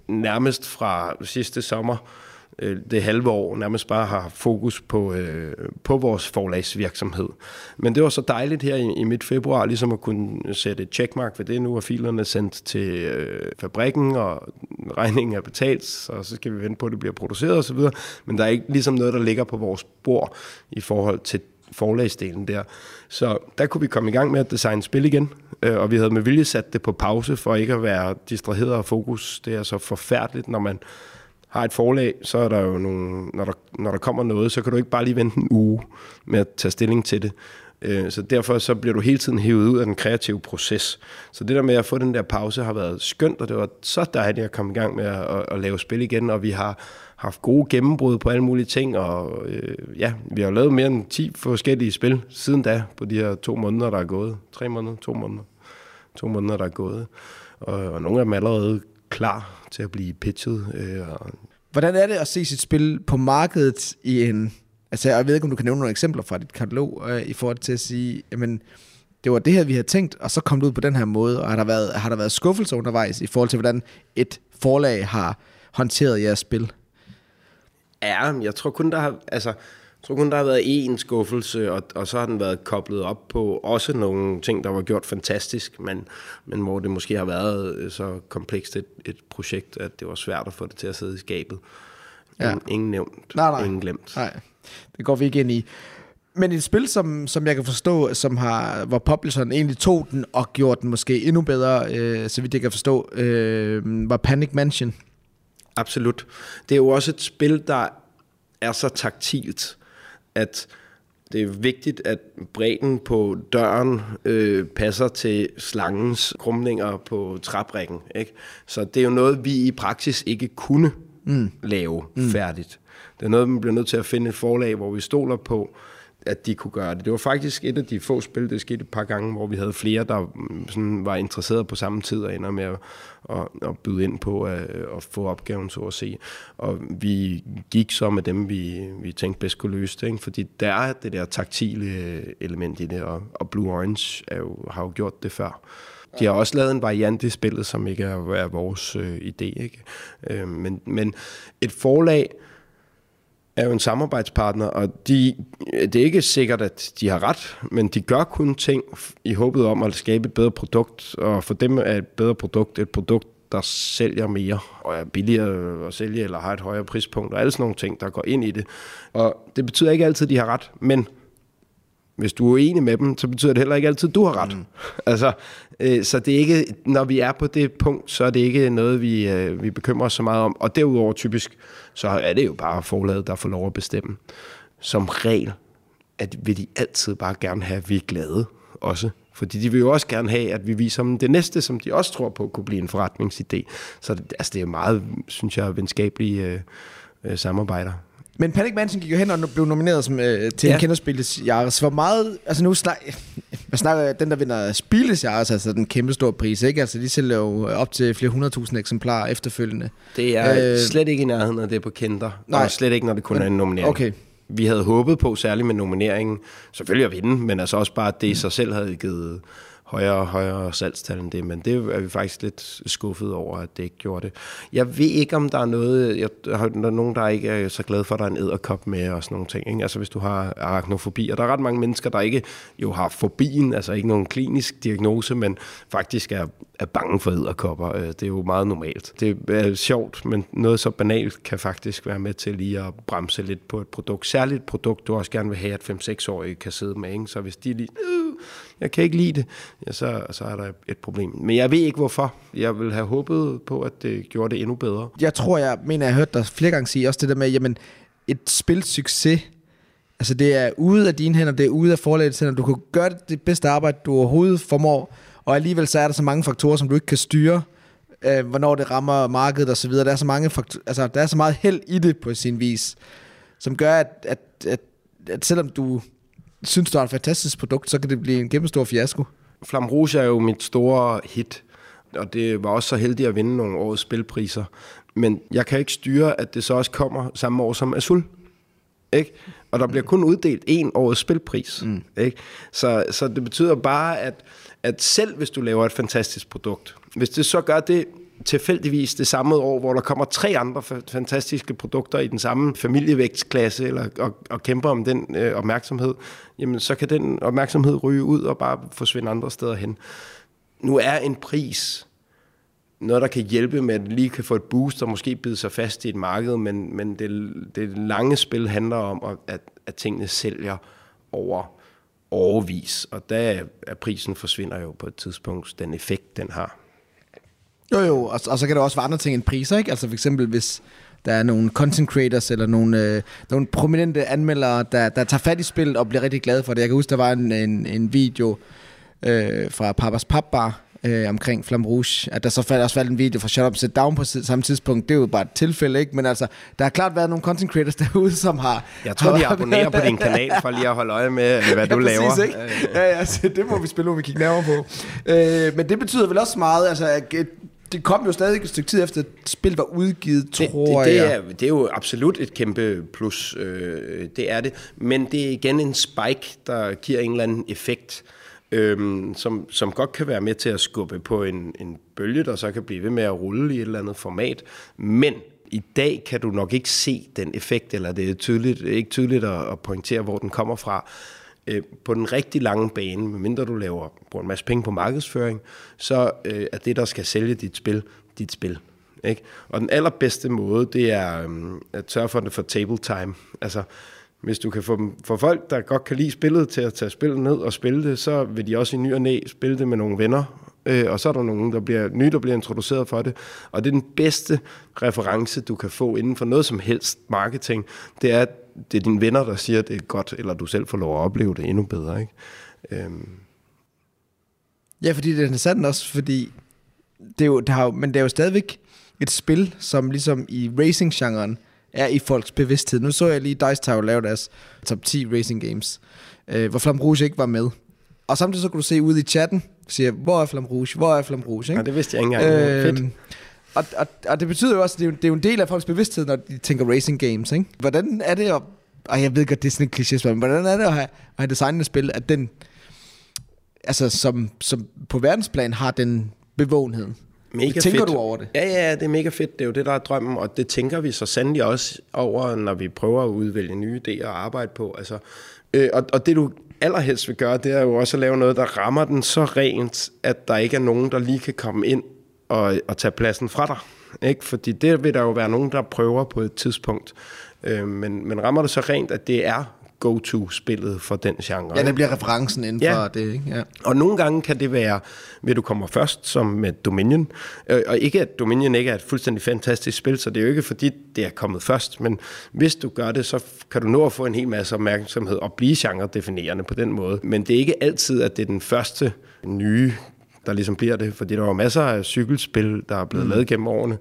nærmest fra sidste sommer, øh, det halve år, nærmest bare har fokus på, øh, på vores forlagsvirksomhed. Men det var så dejligt her i, i midt februar, ligesom at kunne sætte et checkmark ved det. Nu er filerne sendt til øh, fabrikken, og regningen er betalt, og så skal vi vente på, at det bliver produceret osv. Men der er ikke ligesom noget, der ligger på vores bord i forhold til forlagsdelen der. Så der kunne vi komme i gang med at designe spil igen, øh, og vi havde med vilje sat det på pause for ikke at være distraheret og fokus. Det er så forfærdeligt, når man har et forlag, så er der jo nogle, når der, når der kommer noget, så kan du ikke bare lige vente en uge med at tage stilling til det. Øh, så derfor så bliver du hele tiden hævet ud af den kreative proces. Så det der med at få den der pause har været skønt, og det var så dejligt at komme i gang med at, at, at lave spil igen, og vi har haft gode gennembrud på alle mulige ting, og øh, ja, vi har lavet mere end 10 forskellige spil siden da, på de her to måneder, der er gået. Tre måneder, to måneder. To måneder, der er gået. Og, og nogle af dem er allerede klar til at blive pitchet. Øh, og Hvordan er det at se sit spil på markedet i en... Altså, jeg ved ikke, om du kan nævne nogle eksempler fra dit katalog, øh, i forhold til at sige, jamen, det var det her, vi havde tænkt, og så kom det ud på den her måde, og har der været, har der været skuffelse undervejs i forhold til, hvordan et forlag har håndteret jeres spil? Ja, jeg tror kun, der har, altså, tror kun, der har været én skuffelse, og, og så har den været koblet op på også nogle ting, der var gjort fantastisk, men, men hvor det måske har været øh, så komplekst et, et projekt, at det var svært at få det til at sidde i skabet. Ja. Ingen, ingen nævnt, Nej, nej. ingen glemt. Nej, det går vi ikke ind i. Men et spil, som, som jeg kan forstå, som har, hvor publisheren egentlig tog den og gjorde den måske endnu bedre, øh, så vidt jeg kan forstå, øh, var Panic Mansion. Absolut. Det er jo også et spil, der er så taktilt, at det er vigtigt, at bredden på døren øh, passer til slangens krumninger på træbrækken. Ikke? Så det er jo noget, vi i praksis ikke kunne mm. lave mm. færdigt. Det er noget, man bliver nødt til at finde et forlag, hvor vi stoler på, at de kunne gøre det. Det var faktisk et af de få spil, det skete et par gange, hvor vi havde flere, der mm, sådan var interesseret på samme tid og ender med at, at, at byde ind på at, at få opgaven, så at se. Og vi gik så med dem, vi, vi tænkte bedst kunne løse det, ikke? fordi der er det der taktile øh, element i det, og, og Blue Orange er jo, har jo gjort det før. De har også lavet en variant i spillet, som ikke er, er vores øh, idé. Ikke? Øh, men, men et forlag, er jo en samarbejdspartner, og de, det er ikke sikkert, at de har ret, men de gør kun ting i håbet om at skabe et bedre produkt, og for dem er et bedre produkt et produkt, der sælger mere, og er billigere at sælge, eller har et højere prispunkt, og alle sådan nogle ting, der går ind i det. Og det betyder ikke altid, at de har ret, men hvis du er enig med dem, så betyder det heller ikke altid, at du har ret. Mm. Altså, øh, så det er ikke, når vi er på det punkt, så er det ikke noget, vi, øh, vi bekymrer os så meget om. Og derudover typisk, så er det jo bare forlaget, der får lov at bestemme. Som regel at vil de altid bare gerne have, at vi er glade også. Fordi de vil jo også gerne have, at vi viser dem det næste, som de også tror på kunne blive en forretningsidé. Så det, altså, det er meget, synes jeg, venskabelige øh, øh, samarbejder. Men Panic Mansion gik jo hen og blev nomineret som, øh, til ja. En kenderspilles Jares. Hvor meget, altså nu snak, jeg snakker den, der vinder Spilles Jares, altså den kæmpe store pris, ikke? Altså de sælger jo op til flere hundredtusind eksemplarer efterfølgende. Det er Øh, øh, slet ikke i nærheden, når det er på Kinder. nej. Og slet ikke, når det kun Men- er en nominering. okay. Vi havde håbet på, særligt med nomineringen, selvfølgelig at vinde, men altså også bare, at det i sig selv havde givet højere højere salgstal end det, men det er vi faktisk lidt skuffet over, at det ikke gjorde det. Jeg ved ikke, om der er noget, jeg, der er der er nogen, der ikke er så glade for, at der er en æderkop med og sådan nogle ting. Ikke? Altså hvis du har arachnofobi, og der er ret mange mennesker, der ikke jo har fobien, altså ikke nogen klinisk diagnose, men faktisk er, er bange for æderkopper. Øh, det er jo meget normalt. Det er sjovt, men noget så banalt kan faktisk være med til lige at bremse lidt på et produkt. Særligt et produkt, du også gerne vil have, at 5-6-årige kan sidde med. Ikke? Så hvis de lige, øh, jeg kan ikke lide det, ja, så, så er der et problem. Men jeg ved ikke hvorfor. Jeg vil have håbet på, at det gjorde det endnu bedre. Jeg tror, jeg mener, jeg har hørt dig flere gange sige også det der med, jamen et spils succes Altså det er ude af dine hænder, det er ude af forlagets hænder. Du kan gøre det bedste arbejde, du overhovedet formår, og alligevel så er der så mange faktorer, som du ikke kan styre, øh, hvornår det rammer markedet og så videre. Der er så, mange faktorer, altså, der er så meget held i det på sin vis, som gør, at, at, at, at selvom du synes, du har et fantastisk produkt, så kan det blive en kæmpe stor fiasko. Flam Rouge er jo mit store hit, og det var også så heldig at vinde nogle årets spilpriser. Men jeg kan ikke styre, at det så også kommer samme år som Azul. Ikke? Og der bliver kun uddelt én årets spilpris. Mm. Ikke? Så, så det betyder bare, at, at selv hvis du laver et fantastisk produkt, hvis det så gør det tilfældigvis det samme år, hvor der kommer tre andre fa- fantastiske produkter i den samme familievægtsklasse, eller, og, og kæmper om den øh, opmærksomhed, jamen så kan den opmærksomhed ryge ud og bare forsvinde andre steder hen. Nu er en pris noget, der kan hjælpe med, at lige kan få et boost og måske bide sig fast i et marked, men, men det, det lange spil handler om, at, at tingene sælger over overvis, og der er prisen forsvinder jo på et tidspunkt, den effekt, den har. Jo jo, og, og så kan der også være andre ting end priser, ikke? Altså for eksempel hvis der er nogle content creators eller nogle, øh, nogle prominente anmeldere, der, der tager fat i spillet og bliver rigtig glade for det. Jeg kan huske, der var en, en, en video øh, fra Papas Papbar øh, omkring Flam Rouge, at der så faldt, også faldt en video fra Shut Up Sit Down på samme tidspunkt. Det er jo bare et tilfælde, ikke? Men altså, der har klart været nogle content creators derude, som har... Jeg tror, de abonnerer på din kanal, for lige at holde øje med, hvad du ja, laver. Præcis, ikke? Ja, ja, altså, det må vi spille, når vi kigger nærmere på. Øh, men det betyder vel også meget, altså, at det kom jo stadig et stykke tid efter, at spillet var udgivet, tror det, det, det jeg. Er, det er jo absolut et kæmpe plus, øh, det er det. Men det er igen en spike, der giver en eller anden effekt, øh, øhm, som, som godt kan være med til at skubbe på en, en bølge, der så kan blive ved med at rulle i et eller andet format. Men i dag kan du nok ikke se den effekt, eller det er tydeligt, ikke tydeligt at, at pointere, hvor den kommer fra øh, på den rigtig lange bane, medmindre du laver, bruger en masse penge på markedsføring, så øh, er det, der skal sælge dit spil, dit spil. Ikke? Og den allerbedste måde, det er øh, at sørge for det for table time. Altså, hvis du kan få, dem, få folk, der godt kan lide spillet, til at tage spillet ned og spille det, så vil de også i ny og næ spille det med nogle venner, øh, og så er der nogen, der bliver nye, der bliver introduceret for det. Og det er den bedste reference, du kan få inden for noget som helst marketing, det er, at det er dine venner, der siger, at det er godt, eller du selv får lov at opleve det endnu bedre. Ikke? Øhm. Ja, fordi det er sandt også, fordi det er jo, det har, jo, men det er jo stadigvæk et spil, som ligesom i racing-genren er i folks bevidsthed. Nu så jeg lige Dice Tower lave deres top 10 racing games, øh, hvor Flam Rouge ikke var med. Og samtidig så kunne du se ude i chatten, siger, hvor er Flam Rouge, hvor er Flam Rouge, ikke? Ja, det vidste jeg ikke engang. Øh, Fedt. Og, og, og det betyder jo også, at det er, jo, det er jo en del af folks bevidsthed, når de tænker racing games, ikke? Hvordan er det at, og jeg ved godt, det er sådan en kliché, men hvordan er det at have, at have designet et spil, at den, altså som, som på verdensplan har den bevågenhed? Mega tænker fedt. du over det? Ja, ja, det er mega fedt. Det er jo det, der er drømmen, og det tænker vi så sandelig også over, når vi prøver at udvælge nye idéer og arbejde på. Altså, øh, og, og det du allerhelst vil gøre, det er jo også at lave noget, der rammer den så rent, at der ikke er nogen, der lige kan komme ind og, og tage pladsen fra dig. Ikke? Fordi det vil der jo være nogen, der prøver på et tidspunkt. Øh, men, men rammer det så rent, at det er go-to-spillet for den genre. Ja, det bliver referencen inden Ja. for det, ikke? Ja. Og nogle gange kan det være, ved du kommer først, som med Dominion. Øh, Og ikke at Dominion ikke er et fuldstændig fantastisk spil, så det er jo ikke fordi, det er kommet først. Men hvis du gør det, så kan du nå at få en hel masse opmærksomhed og blive genre-definerende på den måde. Men det er ikke altid, at det er den første nye der ligesom bliver det, fordi der er jo masser af cykelspil, der er blevet mm. lavet gennem årene,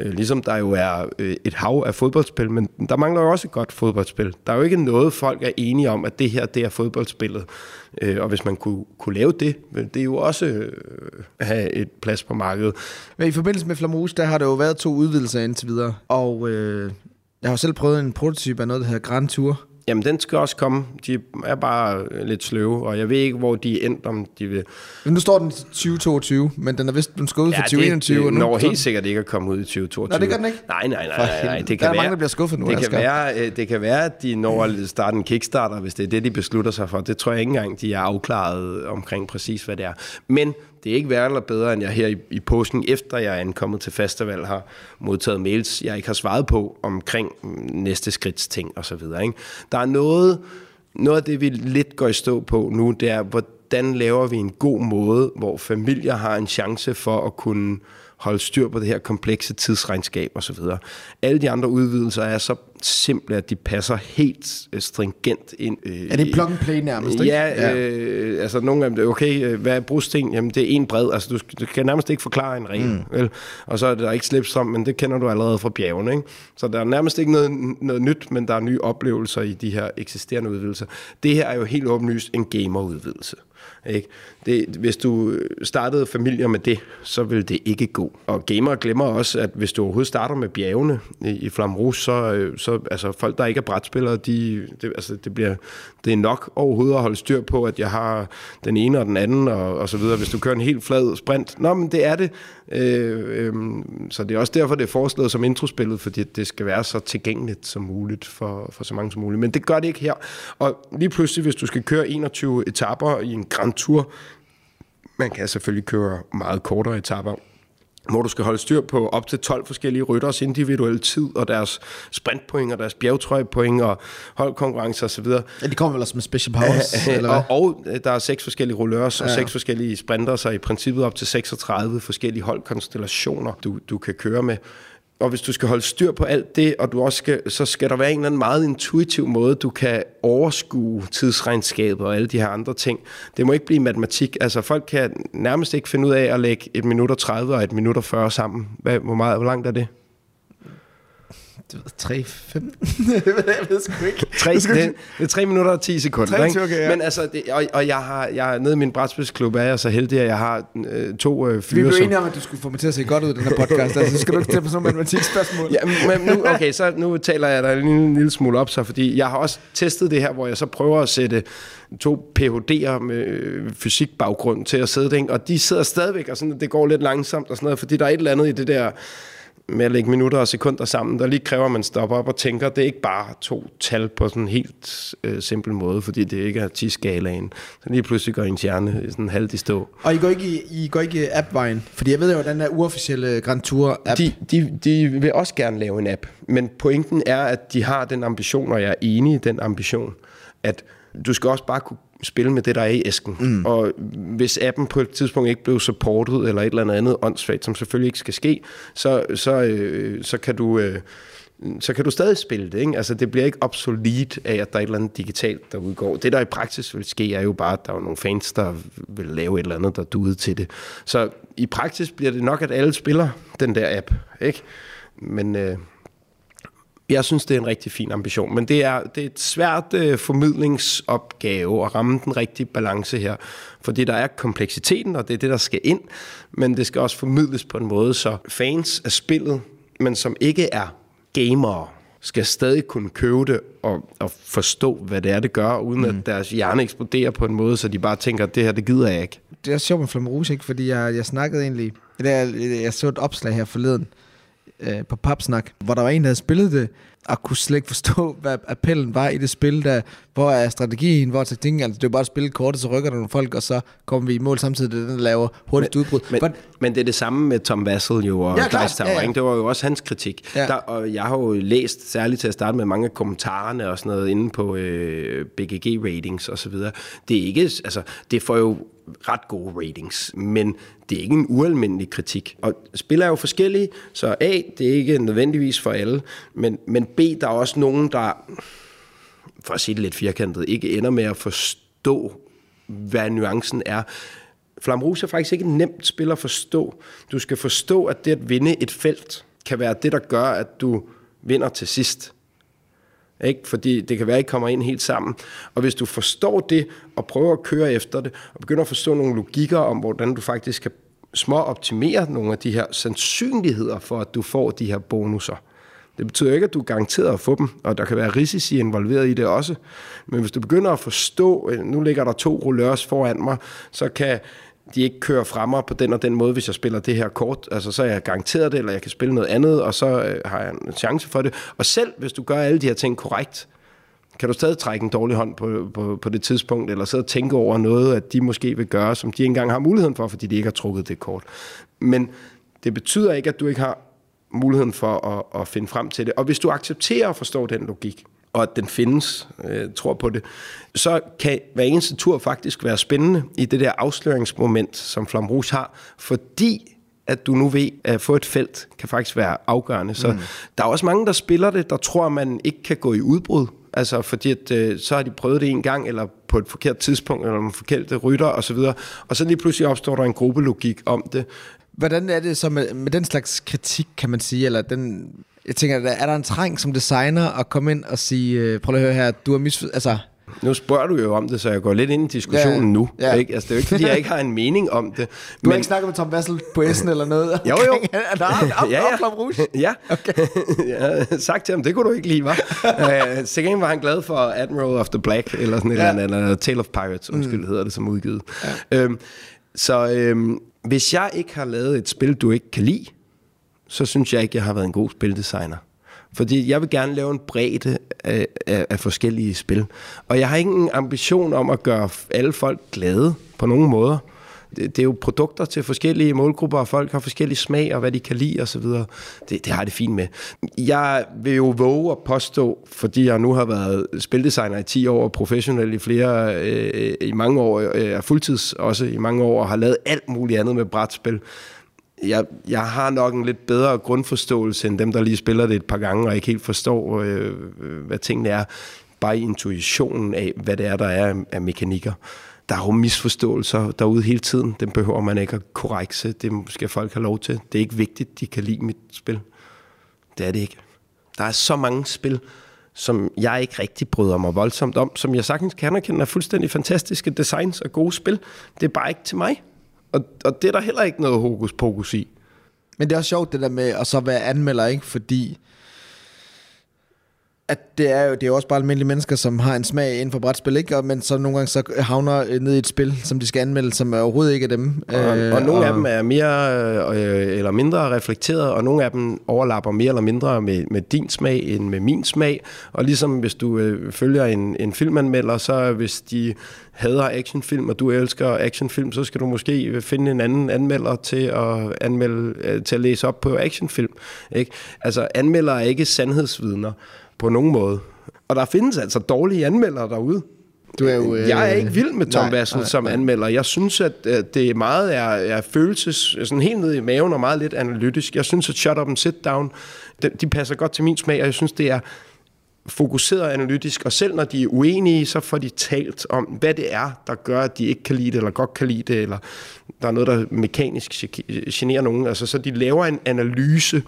øh, ligesom der jo er øh, et hav af fodboldspil, men der mangler jo også et godt fodboldspil. Der er jo ikke noget, folk er enige om, at det her, det er fodboldspillet, øh, og hvis man kunne, kunne lave det, ville det jo også øh, have et plads på markedet. Men i forbindelse med Flamouche, der har der jo været to udvidelser indtil videre, og øh, jeg har jo selv prøvet en prototype af noget, der hedder Grand Tour, Jamen, den skal også komme. De er bare øh, lidt sløve, og jeg ved ikke, hvor de er endt, om de vil... Men nu står den til 2022, men den er vist den skal ud for Ja, 2021. det, det når helt sikkert ikke at komme ud i 2022. Nå, det gør den ikke? Nej, nej, nej. Nej, nej. Det Der kan er være, mange, der bliver skuffet nu, Det kan, være, øh, det kan være, at de når at starte en Kickstarter, hvis det er det, de beslutter sig for. Det tror jeg ikke engang, de er afklaret omkring præcis, hvad det er. Men det er ikke værre eller bedre, end jeg her i, i påsken, efter jeg er ankommet til festival, har modtaget mails, jeg ikke har svaret på omkring næste skridts ting og så videre. Ikke? Der er noget, noget af det, vi lidt går i stå på nu, det er, hvordan laver vi en god måde, hvor familier har en chance for at kunne holde styr på det her komplekse tidsregnskab osv. Alle de andre udvidelser er så simple, at de passer helt øh, stringent ind. Øh, Er det plug and play nærmest, ikke? Ja, ja. Øh, altså nogle af dem, okay, øh, hvad er brusting? Jamen det er en bred, altså du, du kan nærmest ikke forklare en regel, mm. vel? Og så er der ikke slipstrøm, men det kender du allerede fra bjergene, ikke? Så der er nærmest ikke noget, noget nyt, men der er nye oplevelser i de her eksisterende udvidelser. Det her er jo helt åbenlyst en gamerudvidelse. Ikke? Det, hvis du startede familier med det, så vil det ikke gå. Og gamere glemmer også, at hvis du overhovedet starter med bjergene i, i Flamrus, så, øh, så altså, folk, der ikke er brætspillere, de, det, altså, det, bliver, det er nok overhovedet at holde styr på, at jeg har den ene og den anden, og, og så videre. Hvis du kører en helt flad sprint, nå, men det er det. Øh, øh, så det er også derfor, det er foreslået som introspillet, fordi det skal være så tilgængeligt som muligt for, for så mange som muligt. Men det gør det ikke her. Og lige pludselig, hvis du skal køre 21 etaper i en Grand Tour, man kan selvfølgelig køre meget kortere etaper, hvor du skal holde styr på op til 12 forskellige rytteres individuelle tid, og deres sprintpoint, og deres bjergtrøjepoint, og holdkonkurrencer osv. Ja, de kommer vel også med special powers, eller hvad? og, og der er seks forskellige rullørs og seks forskellige sprinter, så i princippet op til 36 forskellige holdkonstellationer, du, du kan køre med. Og hvis du skal holde styr på alt det, og du også skal, så skal der være en eller anden meget intuitiv måde, du kan overskue tidsregnskabet og alle de her andre ting. Det må ikke blive matematik. Altså folk kan nærmest ikke finde ud af at lægge et minut og 30 og et minut og 40 sammen. Hvad, hvor, meget, hvor langt er det? Det ved 3, 5? jeg ved sgu ikke. Tre, Jeg skal- det, det er 3 minutter og 10 sekunder. 3 ikke? okay, ja. Men altså, det, og, og jeg har, jeg, nede i min brætspilsklub er jeg så heldig, at jeg har øh, to øh, Vi fyre, blev som... enige om, at du skulle få mig til at se godt ud i den her podcast. Altså, så skal du ikke stille på sådan nogle matematikspørgsmål. Ja, men nu, okay, så nu taler jeg dig en lille, en lille smule op, så, fordi jeg har også testet det her, hvor jeg så prøver at sætte to Ph.D.'er med øh, fysikbaggrund til at sidde, ikke? og de sidder stadigvæk, og sådan, det går lidt langsomt og sådan noget, fordi der er et eller andet i det der med at lægge minutter og sekunder sammen, der lige kræver, at man stopper op og tænker, det er ikke bare to tal på sådan en helt øh, simpel måde, fordi det ikke er 10-skalaen. Så lige pludselig går ens hjerne sådan halvt i stå. Og I går ikke, i, I går ikke i app-vejen? Fordi jeg ved jo, den der uofficielle Grand Tour-app... De, de, de vil også gerne lave en app, men pointen er, at de har den ambition, og jeg er enig i den ambition, at du skal også bare kunne spille med det, der er i æsken. Mm. Og hvis appen på et tidspunkt ikke blev supportet, eller et eller andet andet åndssvagt, som selvfølgelig ikke skal ske, så, så, øh, så kan du... Øh, så kan du stadig spille det, ikke? Altså, det bliver ikke obsolet af, at der er et eller andet digitalt, der udgår. Det, der i praksis vil ske, er jo bare, at der er nogle fans, der vil lave et eller andet, der duede til det. Så i praksis bliver det nok, at alle spiller den der app, ikke? Men øh, jeg synes, det er en rigtig fin ambition. Men det er, det er et svært øh, formidlingsopgave at ramme den rigtige balance her. Fordi der er kompleksiteten, og det er det, der skal ind. Men det skal også formidles på en måde, så fans af spillet, men som ikke er gamere, skal stadig kunne købe det og, og forstå, hvad det er, det gør, uden mm. at deres hjerne eksploderer på en måde, så de bare tænker, det her, det gider jeg ikke. Det er sjovt med Flamme Rouge, ikke? Fordi jeg, jeg snakkede egentlig... Jeg, jeg så et opslag her forleden øh, på Papsnak, hvor der var en, der havde spillet det, og kunne slet ikke forstå, hvad appellen var i det spil, der, hvor er strategien, hvor er taktikken, altså det er bare at spille kortet, så rykker der nogle folk, og så kommer vi i mål samtidig, det den, der laver hurtigst udbrud. Men, Hvordan- men det er det samme med Tom Vassell jo, og Ja. Geistauer, Ja, ja. ikke? Det var jo også hans kritik. Ja. Der, og jeg har jo læst, særligt til at starte med mange af kommentarerne og sådan noget, inde på øh, BGG-ratings og så videre. Det er ikke, altså, det får jo ret gode ratings, men det er ikke en ualmindelig kritik. Og spil er jo forskellige, så A, det er ikke nødvendigvis for alle, men, men B, der er også nogen, der, for at sige det lidt firkantet, ikke ender med at forstå, hvad nuancen er. Flamruse er faktisk ikke et nemt spil at forstå. Du skal forstå, at det at vinde et felt, kan være det, der gør, at du vinder til sidst. Ikke? Fordi det kan være, at I kommer ind helt sammen. Og hvis du forstår det, og prøver at køre efter det, og begynder at forstå nogle logikker om, hvordan du faktisk kan små optimere nogle af de her sandsynligheder for, at du får de her bonusser. Det betyder ikke, at du er garanteret at få dem, og der kan være risici involveret i det også. Men hvis du begynder at forstå, øh, nu ligger der to rullørs foran mig, så kan de ikke køre fremme på den og den måde, hvis jeg spiller det her kort. Altså, så er jeg garanteret det, eller jeg kan spille noget andet, og så øh, har jeg en chance for det. Og selv hvis du gør alle de her ting korrekt, kan du stadig trække en dårlig hånd på, på, på det tidspunkt, eller sidde og tænke over noget, at de måske vil gøre, som de ikke engang har muligheden for, fordi de ikke har trukket det kort. Men det betyder ikke, at du ikke har muligheden for at, at finde frem til det. Og hvis du accepterer at forstå den logik, og at den findes, øh, tror på det, så kan hver eneste tur faktisk være spændende i det der afsløringsmoment, som Flam Rouge har, fordi at du nu ved, at få et felt kan faktisk være afgørende. Så mm. der er også mange, der spiller det, der tror, at man ikke kan gå i udbrud. Altså fordi, at, øh, så har de prøvet det en gang, eller på et forkert tidspunkt, eller nogle forkerte rytter osv., og så lige pludselig opstår der en gruppelogik om det. Hvordan er det så med, med den slags kritik, kan man sige, eller den... Jeg tænker, er der en trang som designer at komme ind og sige, øh, prøv at høre her, du har misforstået, altså nu spørger du jo om det, så jeg går lidt ind i diskussionen ja, nu. Ja. Ikke? Altså, det er jo ikke, fordi jeg ikke har en mening om det. Du men... har ikke snakket med Tom Vassel på Essen eller noget? Jo, jo. Der ja, ja. ja. Okay. jeg har sagt til ham, det kunne du ikke lide, var. uh, så var han glad for Admiral of the Black, eller sådan et ja. eller andet, eller Tale of Pirates, undskyld, mm. hedder det som udgivet. Ja. Øhm, så øhm, hvis jeg ikke har lavet et spil, du ikke kan lide, så synes jeg ikke, jeg har været en god spildesigner. Fordi jeg vil gerne lave en bredde af, af, af forskellige spil. Og jeg har ingen ambition om at gøre alle folk glade på nogen måder. Det, er jo produkter til forskellige målgrupper, og folk har forskellige smag, og hvad de kan lide osv. Det, det har jeg det fint med. Jeg vil jo våge at påstå, fordi jeg nu har været spildesigner i 10 år, og professionel i flere, øh, i mange år, øh, fuldtids også i mange år, og har lavet alt muligt andet med brætspil, jeg, jeg har nok en lidt bedre grundforståelse end dem, der lige spiller det et par gange og ikke helt forstår, øh, hvad tingene er. Bare intuitionen af, hvad det er, der er af mekanikker. Der er jo misforståelser derude hele tiden. Dem behøver man ikke at korrekse. Det skal folk have lov til. Det er ikke vigtigt, de kan lide mit spil. Det er det ikke. Der er så mange spil, som jeg ikke rigtig bryder mig voldsomt om, som jeg sagtens kan anerkende er fuldstændig fantastiske designs og gode spil. Det er bare ikke til mig. Og, og det er der heller ikke noget hokus pokus i. Men det er også sjovt det der med at så være anmelder, ikke? Fordi at det er jo det er jo også bare almindelige mennesker, som har en smag inden for brætspil, ikke? Og, men så nogle gange så havner ned i et spil, som de skal anmelde, som er overhovedet ikke er dem. Og, øh, og nogle og, af dem er mere øh, eller mindre reflekteret, og nogle af dem overlapper mere eller mindre med, med din smag end med min smag. Og ligesom hvis du øh, følger en, en filmanmelder, så hvis de hader actionfilm, og du elsker actionfilm, så skal du måske finde en anden anmelder til at, anmelde, øh, til at læse op på actionfilm. Ikke? Altså, anmeldere er ikke sandhedsvidner på nogen måde. Og der findes altså dårlige anmeldere derude. Du er jo, øh... Jeg er ikke vild med Tom Vassel som nej. anmelder. Jeg synes, at det meget er, er følelses, sådan helt ned i maven og meget lidt analytisk. Jeg synes, at Shut Up and Sit Down, de, de passer godt til min smag, og jeg synes, det er fokuseret analytisk, og selv når de er uenige, så får de talt om, hvad det er, der gør, at de ikke kan lide det, eller godt kan lide det, eller der er noget, der mekanisk generer nogen. Altså, så de laver en analyse,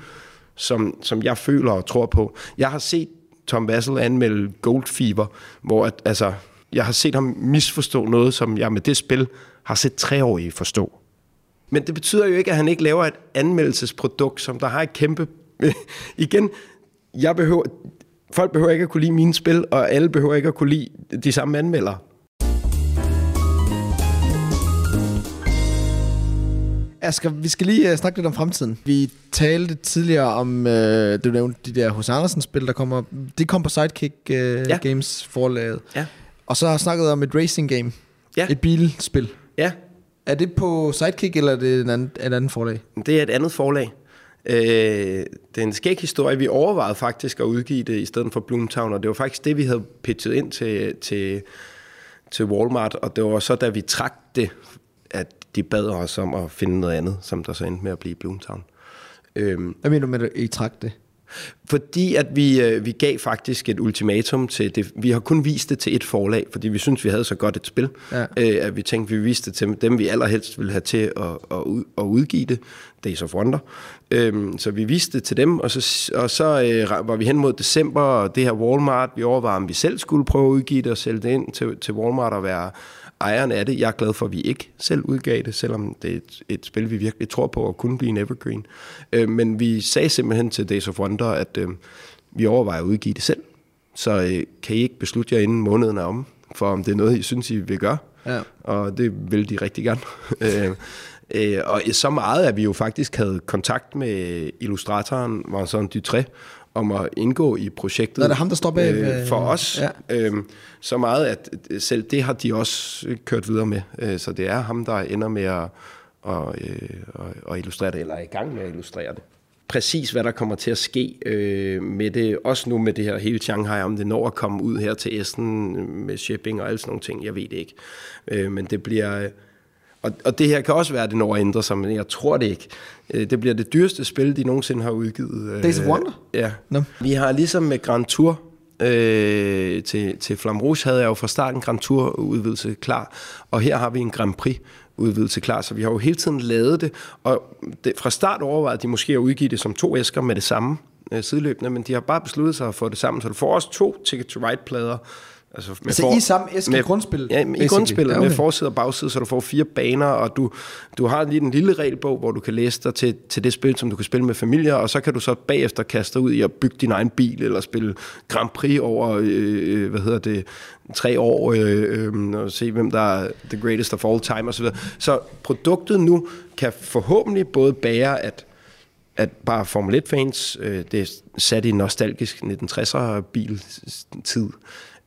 som, som jeg føler og tror på. Jeg har set Tom Vassel anmelde Gold Fever, hvor at, altså, jeg har set ham misforstå noget, som jeg med det spil har set treårige forstå. Men det betyder jo ikke, at han ikke laver et anmeldelsesprodukt, som der har et kæmpe... Igen, jeg behøver, folk behøver ikke at kunne lide mine spil, og alle behøver ikke at kunne lide de samme anmeldere. Asger, vi skal lige uh, snakke lidt om fremtiden. Vi talte tidligere om, uh, du nævnte de der hos Andersen-spil, der kommer. De kom på Sidekick uh, ja. Games forlaget. Ja. Og så har jeg snakket om et racing game. Ja. Et bilspil. Ja. Er det på Sidekick, eller er det et andet, et andet forlag? Det er et andet forlag. Øh, det er en skæg historie. Vi overvejede faktisk at udgive det i stedet for Bloomtown, og det var faktisk det, vi havde pitchet ind til, til, til Walmart, og det var så, da vi trak det, at de bad os om at finde noget andet, som der så endte med at blive Bloomtown. Øhm, Hvad mener du med, at I trak det? Fordi at vi, øh, vi gav faktisk et ultimatum til det. Vi har kun vist det til et forlag, fordi vi synes vi havde så godt et spil, ja. øh, at vi tænkte, vi viste det til dem, vi allerhelst ville have til at, at, at udgive det. Days of Wonder. Øhm, så vi viste det til dem, og så, og så øh, var vi hen mod december, og det her Walmart, vi overvejede, om vi selv skulle prøve at udgive det og sælge det ind til, til Walmart og være ejeren af det. Jeg er glad for, at vi ikke selv udgav det, selvom det er et, et spil, vi virkelig tror på at kunne blive en evergreen. Øh, men vi sagde simpelthen til Days of Wonder, at øh, vi overvejer at udgive det selv. Så øh, kan I ikke beslutte jer inden måneden er om, for om det er noget, I synes, I vil gøre. Ja. Og det vil de rigtig gerne. øh, øh, og så meget, at vi jo faktisk havde kontakt med illustratoren, var sådan Dutré, om at indgå i projektet. Nå, er det ham, der står bag? Øh, for os. Ja. Øh, så meget, at selv det har de også kørt videre med. Øh, så det er ham, der ender med at, at, øh, at illustrere det, eller er i gang med at illustrere det. Præcis hvad der kommer til at ske øh, med det, også nu med det her hele Shanghai, om det når at komme ud her til Essen med shipping og alle sådan nogle ting, jeg ved det ikke. Øh, men det bliver Og, og det her kan også være, at det når at ændre sig, men jeg tror det ikke. Øh, Det bliver det dyreste spil, de nogensinde har udgivet. øh, Days of Wonder? Ja. Nå. Vi har ligesom med Grand Tour, øh, til, til Flamme Rouge havde jeg jo fra starten Grand Tour udvidelse klar, og her har vi en Grand Prix udvidelse klar, så vi har jo hele tiden lavet det, og det, fra start overvejede de måske at udgive det som to æsker med det samme øh, sideløbende, men de har bare besluttet sig at få det sammen, så du får også to Ticket to Ride-plader, Altså, med Altså i samme æske grundspil, Ja, i grundspillet Ja, okay. med forside og bagside, så du får fire baner, og du, du har lige en lille regelbog, hvor du kan læse dig til, til det spil, som du kan spille med familier, og så kan du så bagefter kaste dig ud i at bygge din egen bil, eller spille Grand Prix over, øh, hvad hedder det, tre år, øh, øh, og se hvem der er the greatest of all time, osv. Så produktet nu kan forhåbentlig både bære, at at bare Formel 1-fans, øh, det er sat i nostalgisk 1960'er-bil-tid,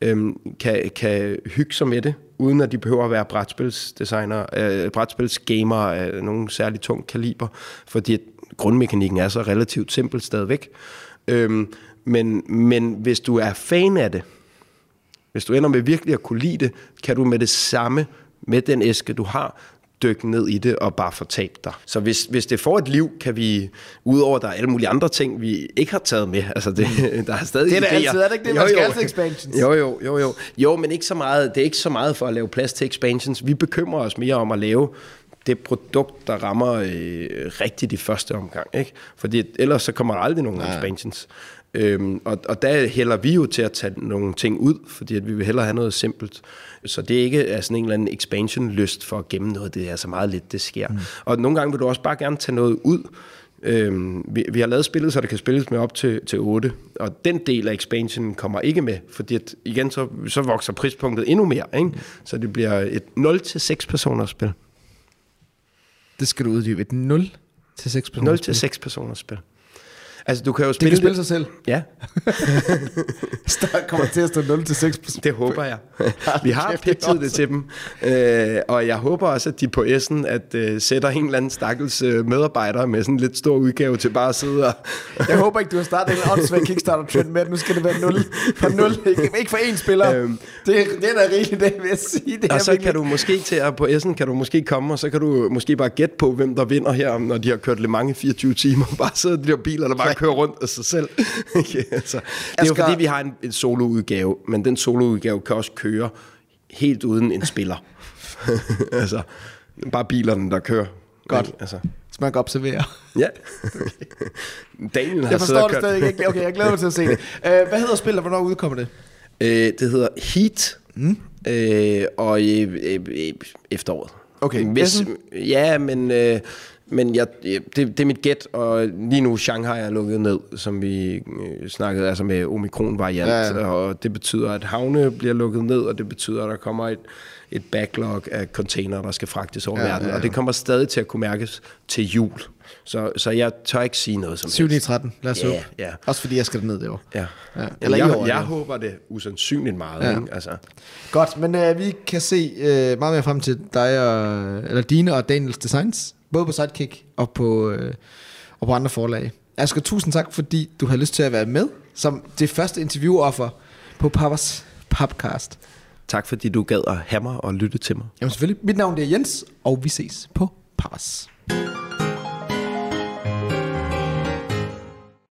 øhm, kan, kan hygge sig med det, uden at de behøver at være brætspilsdesigner, øh, brætspilsgamer af nogen særlig tung kaliber, fordi grundmekanikken er så relativt simpel stadigvæk. Øh, men, men hvis du er fan af det, hvis du ender med virkelig at kunne lide det, kan du med det samme, med den æske, du har, dykke ned i det og bare fortabe dig. Så hvis, hvis det får et liv, kan vi, udover at der er alle mulige andre ting, vi ikke har taget med, altså det, der er stadig Det er det idéer. altid, er det ikke det? Man skal altid expansions. Jo, jo, jo, jo. Jo, men ikke så meget, det er ikke så meget for at lave plads til expansions. Vi bekymrer os mere om at lave det produkt, der rammer øh, rigtigt i første omgang. Ikke? Fordi ellers så kommer der aldrig nogen ja. expansions. Øhm, og, og der hælder vi jo til at tage nogle ting ud, fordi at vi vil hellere have noget simpelt. Så det er ikke sådan en eller anden expansion-lyst for at gemme noget. Det er så meget lidt, det sker. Mm. Og nogle gange vil du også bare gerne tage noget ud. Øhm, vi, vi har lavet spillet, så det kan spilles med op til, til 8, og den del af expansionen kommer ikke med, fordi at, igen, så, så vokser prispunktet endnu mere, ikke? så det bliver et 0-6 personers spil. Det skal du uddybe. Et 0 til 6 personer. 0-6 personers spil. Altså, du kan jo Det spille kan spille sig selv. Ja, Der kommer til at stå 0 til 6 personer. det håber jeg. Vi har det pitchet det til dem, øh, og jeg håber også, at de på S'en at øh, sætter en eller anden stakkels øh, medarbejder med sådan en lidt stor udgave til bare at sidde og... Jeg håber ikke, du har startet en åndssvag Kickstarter-trend med, at nu skal det være 0 fra 0. Ikke, ikke for én spiller. Øhm. det, det er da rigeligt, det vil jeg sige. Det Og så virkelig- kan du måske til at på S'en kan du måske komme, og så kan du måske bare gætte på, hvem der vinder her, når de har kørt Mans i 24 timer. Bare sidde de der biler, der bare kører rundt af sig selv. okay, altså. Det er jo fordi, vi har en, en soloudgave, men den soloudgave kan også køre helt uden en spiller. altså, bare bilerne, der kører. Godt. Ikke? Altså, Så man kan observere. ja. Daniel har Jeg forstår det stadig ikke. Okay, jeg glæder mig til at se det. Uh, hvad hedder spillet, og hvornår udkommer det? Øh, det hedder Heat, mm. øh, og øh, øh, efteråret. Okay, Hvis, ja, men, øh, men jeg, det, det er mit gæt, og lige nu Shanghai er lukket ned, som vi øh, snakkede altså med omikron-variant, Ja, ja, og det betyder, at havne bliver lukket ned, og det betyder, at der kommer et, et backlog af container, der skal fragtes over Ja, verden, ja, ja. og det kommer stadig til at kunne mærkes til jul. Så, så jeg tør ikke sige noget som 7 9 helst. 13. Lad os håbe. ja. Også fordi jeg skal ned det år. Ja. Ja. Eller jeg, år, jeg ja. håber det usandsynligt meget. Ja. Ikke? Altså, Godt, men uh, vi kan se uh, meget mere frem til dig og, eller dine og Daniels Designs, både på Sidekick og på, uh, og på andre forlag. Asger, tusind tak, fordi du har lyst til at være med som det første interviewoffer på Papas Podcast. Tak fordi du gad at have mig og lytte til mig. Jamen selvfølgelig, mit navn er Jens, og vi ses på Papas.